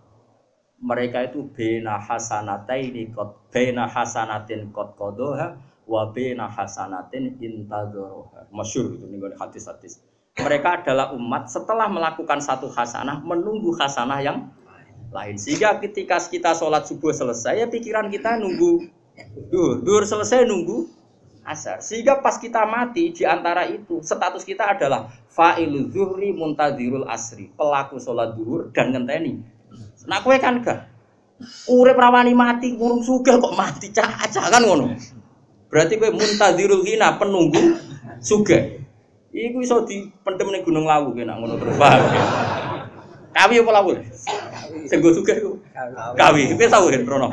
Mereka itu bena hasanataini kot bena hasanatin kot kodoha wa bena hasanatin intadoroha. Masyur itu nih hadis-hadis. Mereka adalah umat setelah melakukan satu hasanah menunggu hasanah yang lain. Sehingga ketika kita sholat subuh selesai, ya pikiran kita nunggu dur, dur selesai nunggu asar. Sehingga pas kita mati di antara itu status kita adalah fa'ilu zuhri muntadirul asri, pelaku sholat duhur dan ngenteni. Nah kue kan gak urip rawani mati ngurung suga kok mati cah kan ngono. Berarti kue muntadirul hina penunggu suga. Iku iso dipendem ning Gunung Lawu kena ngono terus paham. Kawi apa lawu? Sing go sugih iku. Kawi. Kowe tau kan Rono.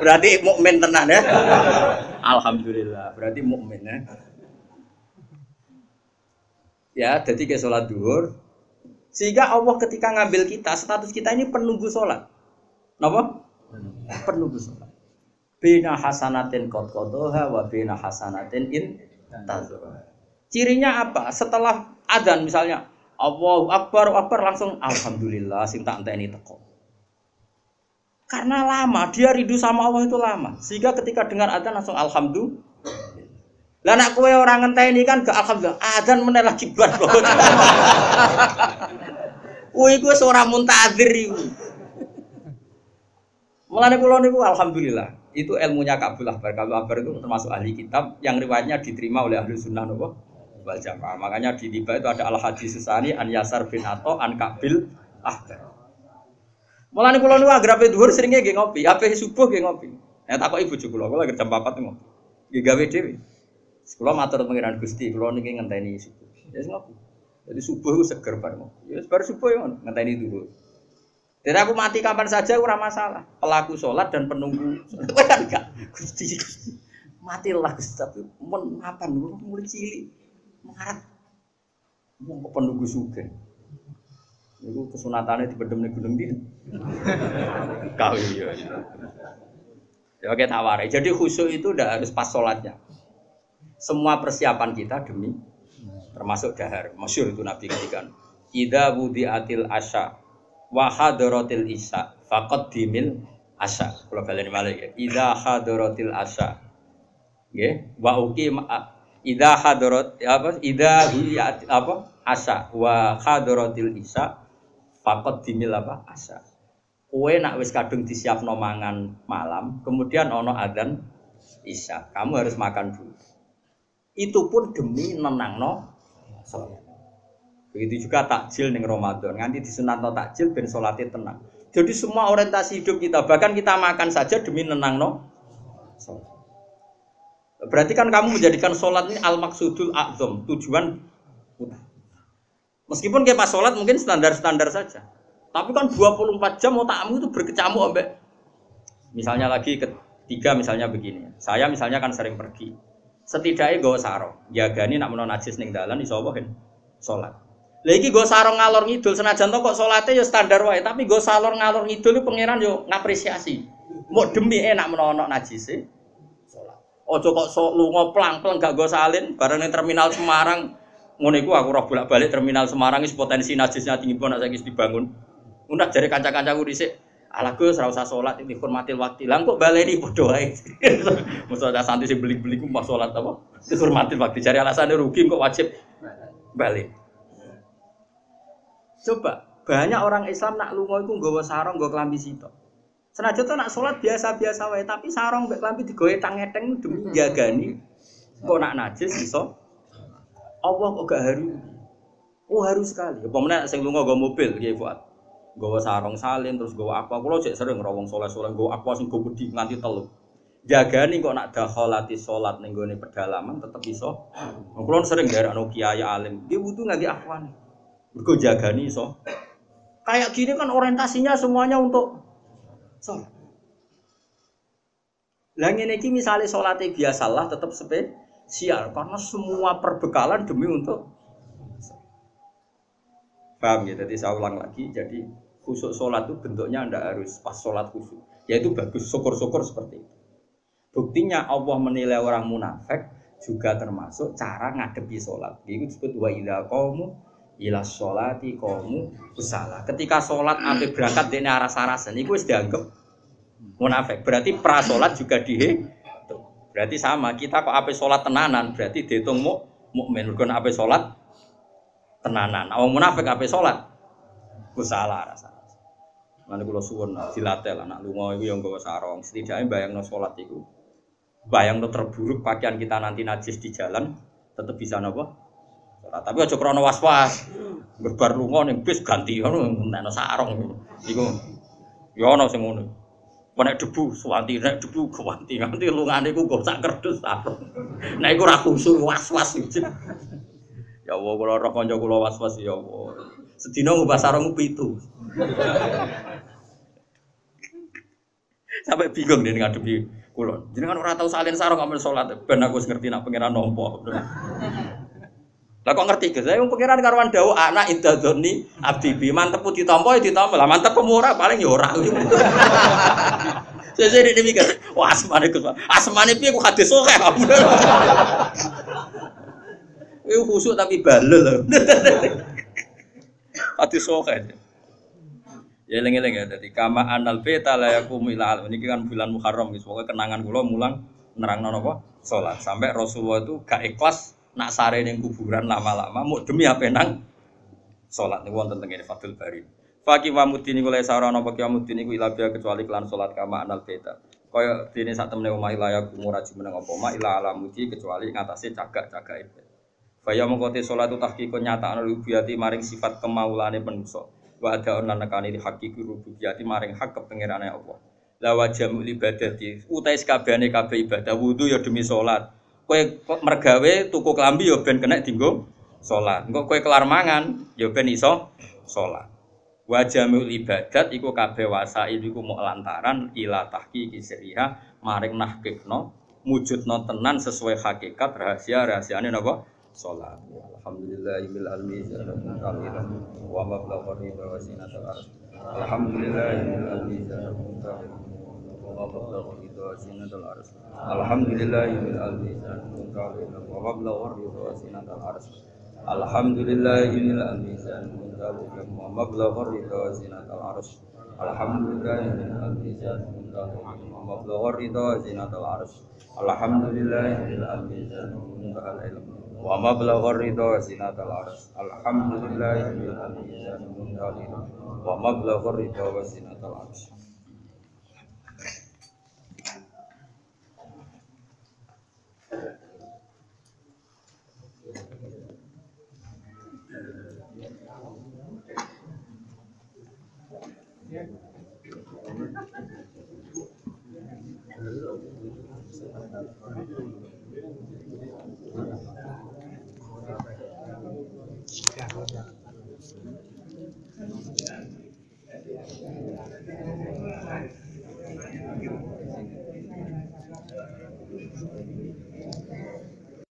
Berarti mukmin tenan ya. Alhamdulillah. Berarti mukmin ya. Ya, jadi ke sholat duhur. Sehingga Allah ketika ngambil kita, status kita ini penunggu sholat. Kenapa? Penunggu sholat. Bina hasanatin kot kodoha wa bina hasanatin in Cirinya apa? Setelah adzan misalnya, Allahu Akbar, Akbar langsung Alhamdulillah sing tak ini teko. Karena lama, dia rindu sama Allah itu lama. Sehingga ketika dengar adzan langsung alhamdulillah. Lah nak kue orang ini kan ke alhamdulillah, adzan meneh lagi. Kuwi [LAUGHS] gue seorang muntazir iku. Mulane kula niku alhamdulillah. Itu ilmunya Kabul Akbar. Kabul Akbar itu termasuk ahli kitab yang riwayatnya diterima oleh ahli sunnah nopo wal jamaah. Makanya di tiba itu ada al hadis susani an Yasar bin Ato an Kabil Ahbar. Mulane kula nu agrape dhuwur seringe nggih ngopi, ape subuh nggih ngopi. Ya takok ibu kula, kula jam 4 ngopi. Nggih gawe dhewe. Kula matur pengiran Gusti, kula niki ngenteni subuh. Ya ngopi. Jadi subuh itu seger bareng. Ya bar subuh ya ngenteni dulu. Jadi aku mati kapan saja ora masalah. Pelaku sholat dan penunggu. Enggak. [LAUGHS] Gusti Gusti. Matilah Gusti tapi mun mapan mulai cilik. Mengarep mau penunggu suge. Itu kesunatannya di bedem gunung dia. [LAUGHS] Kau iya. Ya oke tawari. Jadi khusyuk itu udah harus pas sholatnya. Semua persiapan kita demi termasuk dahar. Masyur itu Nabi ketikan. Ida budi atil asya wa hadaratil isya dimil asya. Kalau kalian malah ya. Ida hadaratil asya. Nggih, wa uki ida hadarat apa ida apa asya wa hadaratil isya faqad dimil apa asya. Kue nak wis kadung disiapno mangan malam, kemudian ono adzan isya. Kamu harus makan dulu. Itu pun demi nenangno sholat. Begitu juga takjil ning Ramadan, nganti disunatno takjil ben salate tenang. Jadi semua orientasi hidup kita, bahkan kita makan saja demi nenangno sholat. Berarti kan kamu menjadikan sholat ini al maksudul azam, tujuan. Meskipun kayak pas sholat mungkin standar-standar saja. Tapi kan 24 jam otakmu itu berkecamuk sampai misalnya lagi ketiga misalnya begini. Saya misalnya kan sering pergi setidaknya gue sarong jagani nak menon najis ning dalan iso kan salat lagi gue sarong ngalor ngidul senajan to kok salate ya standar wae tapi gue salor ngalor ngidul pangeran yo ngapresiasi mau demi enak menono najis e salat ojo kok so, lunga plang-plang gak gue salin bareng ning terminal Semarang ngono aku roh bolak-balik terminal Semarang is potensi najisnya tinggi banget saiki dibangun udah jadi kanca-kancaku dhisik Ala Gus ora usah salat ini hormati waktu. Lah kok baleni padha wae. [LAUGHS] Mosok ada santri sing beli-beli ku mas salat apa? Dihormati waktu. Cari alasannya rugi kok wajib balik. Coba banyak orang Islam nak lunga iku nggawa sarung nggawa klambi sitok. Senajan tuh nak sholat biasa-biasa wae, tapi sarung mbek klambi digowe tang-eteng demi jagani. Kok nak najis iso? Allah kok gak haru? Oh haru sekali. Apa meneh sing lunga nggawa mobil nggih Fuad gawa sarung salin terus gawa apa kulo cek sering rawong soleh soleh gawa apa sing gede nganti telu jaga nih kok nak dakholati sholat nih gue pedalaman tetep iso kulo sering anu kiai alim dia butuh nggak apa nih gue jaga nih iso kayak gini kan orientasinya semuanya untuk sholat lah ngene iki misale salate biasalah tetap spesial karena semua perbekalan demi untuk paham ya jadi saya ulang lagi jadi khusyuk sholat itu bentuknya anda harus pas sholat khusyuk. Yaitu bagus, syukur-syukur seperti itu. Buktinya Allah menilai orang munafik juga termasuk cara ngadepi sholat. Itu disebut wa idha ila sholati qawmu usalah. Ketika sholat sampai berangkat dari arah sarasan, itu harus dianggap munafik. Berarti pra sholat juga dihe. Berarti sama, kita kok apa sholat tenanan, berarti dihitung mu, mukmin. Apa sholat tenanan. Awang munafik apa sholat? Usalah rasa. Nanti kalau suwon dilatih lah, nak lunga itu yang bawa sarong. Setidaknya bayang no sholat itu, bayang no terburuk pakaian kita nanti najis di jalan, tetap bisa nopo. Tapi aja krono was was, berbar lunga nih bis ganti, no sarong. Iku, ya no semuanya. Nek debu, suwanti nek debu kuwanti nganti lungane iku gak sak kerdus sarong. Nek iku ora khusus was-was. Ya Allah, kula roh kanca kula was-was ya Allah. Sedina ngubah sarung pitu. Sampai bingung dia ngadepi kulon. Jadi kan orang tahu salin sarung ambil sholat. Ben aku ngerti nak pangeran nompo. Lah kok ngerti ke? Saya pangeran karuan dawu anak intadoni abdi bi mantep putih tompo ya ditompo. Lah mantep pemurah paling ya ora. Saya jadi mikir, wah asmane Gus. Asmane piye ku hadis oke. [LAUGHS] Iku khusuk tapi balel. [LAUGHS] Hati soket. Ya lengi-lengi ya. Jadi kama anal beta la yakumu ila Ini kan bulan Muharram. Pokoknya kenangan kula mulang nerang apa? Salat. Sampai Rasulullah itu gak ikhlas nak sare ning kuburan lama-lama mau demi apa nang salat niku wonten teng Fathul Bari. Faki wa mudini kula sarana apa kiamuddin iku ila kecuali kelan salat kama anal beta. Kaya dene sak temene omah ila yakumu raju meneng apa ma ila alamuti kecuali ngatasi cagak-cagak itu. Faya mengkote tahqiqun nyata rububiyati maring sifat kemaulane manusa. Wa ada onan nekani di hakiki rububiyati maring hak kepengerane Allah. La wajamul ibadati utai sekabehane kabeh ibadah wudu ya demi sholat. Kowe mergawe tuku klambi ya ben kena dinggo sholat. Engko kowe kelar mangan ya ben iso sholat. Wajamul ibadat iku kabeh wasail iku mau lantaran ila tahqiqi siriha maring nahqiqno mujudno tenan sesuai hakikat rahasia rahasiane napa? Salat alhamdulillahil kamilan wa mablagha ridha wa alhamdulillahil almizan wa mablagha ridha wa sinatal arsh alhamdulillahil almizan kamilan wa mablagha ridha wa sinatal arsh alhamdulillahil almizan kamilan wa mablagha ridha wa sinatal arsh alhamdulillahil almizan kamilan wa mablagha ridha wa sinatal arsh alhamdulillahil almizan kamilan wa mablaghar ridha zinatal ars alhamdulillahi wa mablaghar ridha wa zinatal ars Thank you.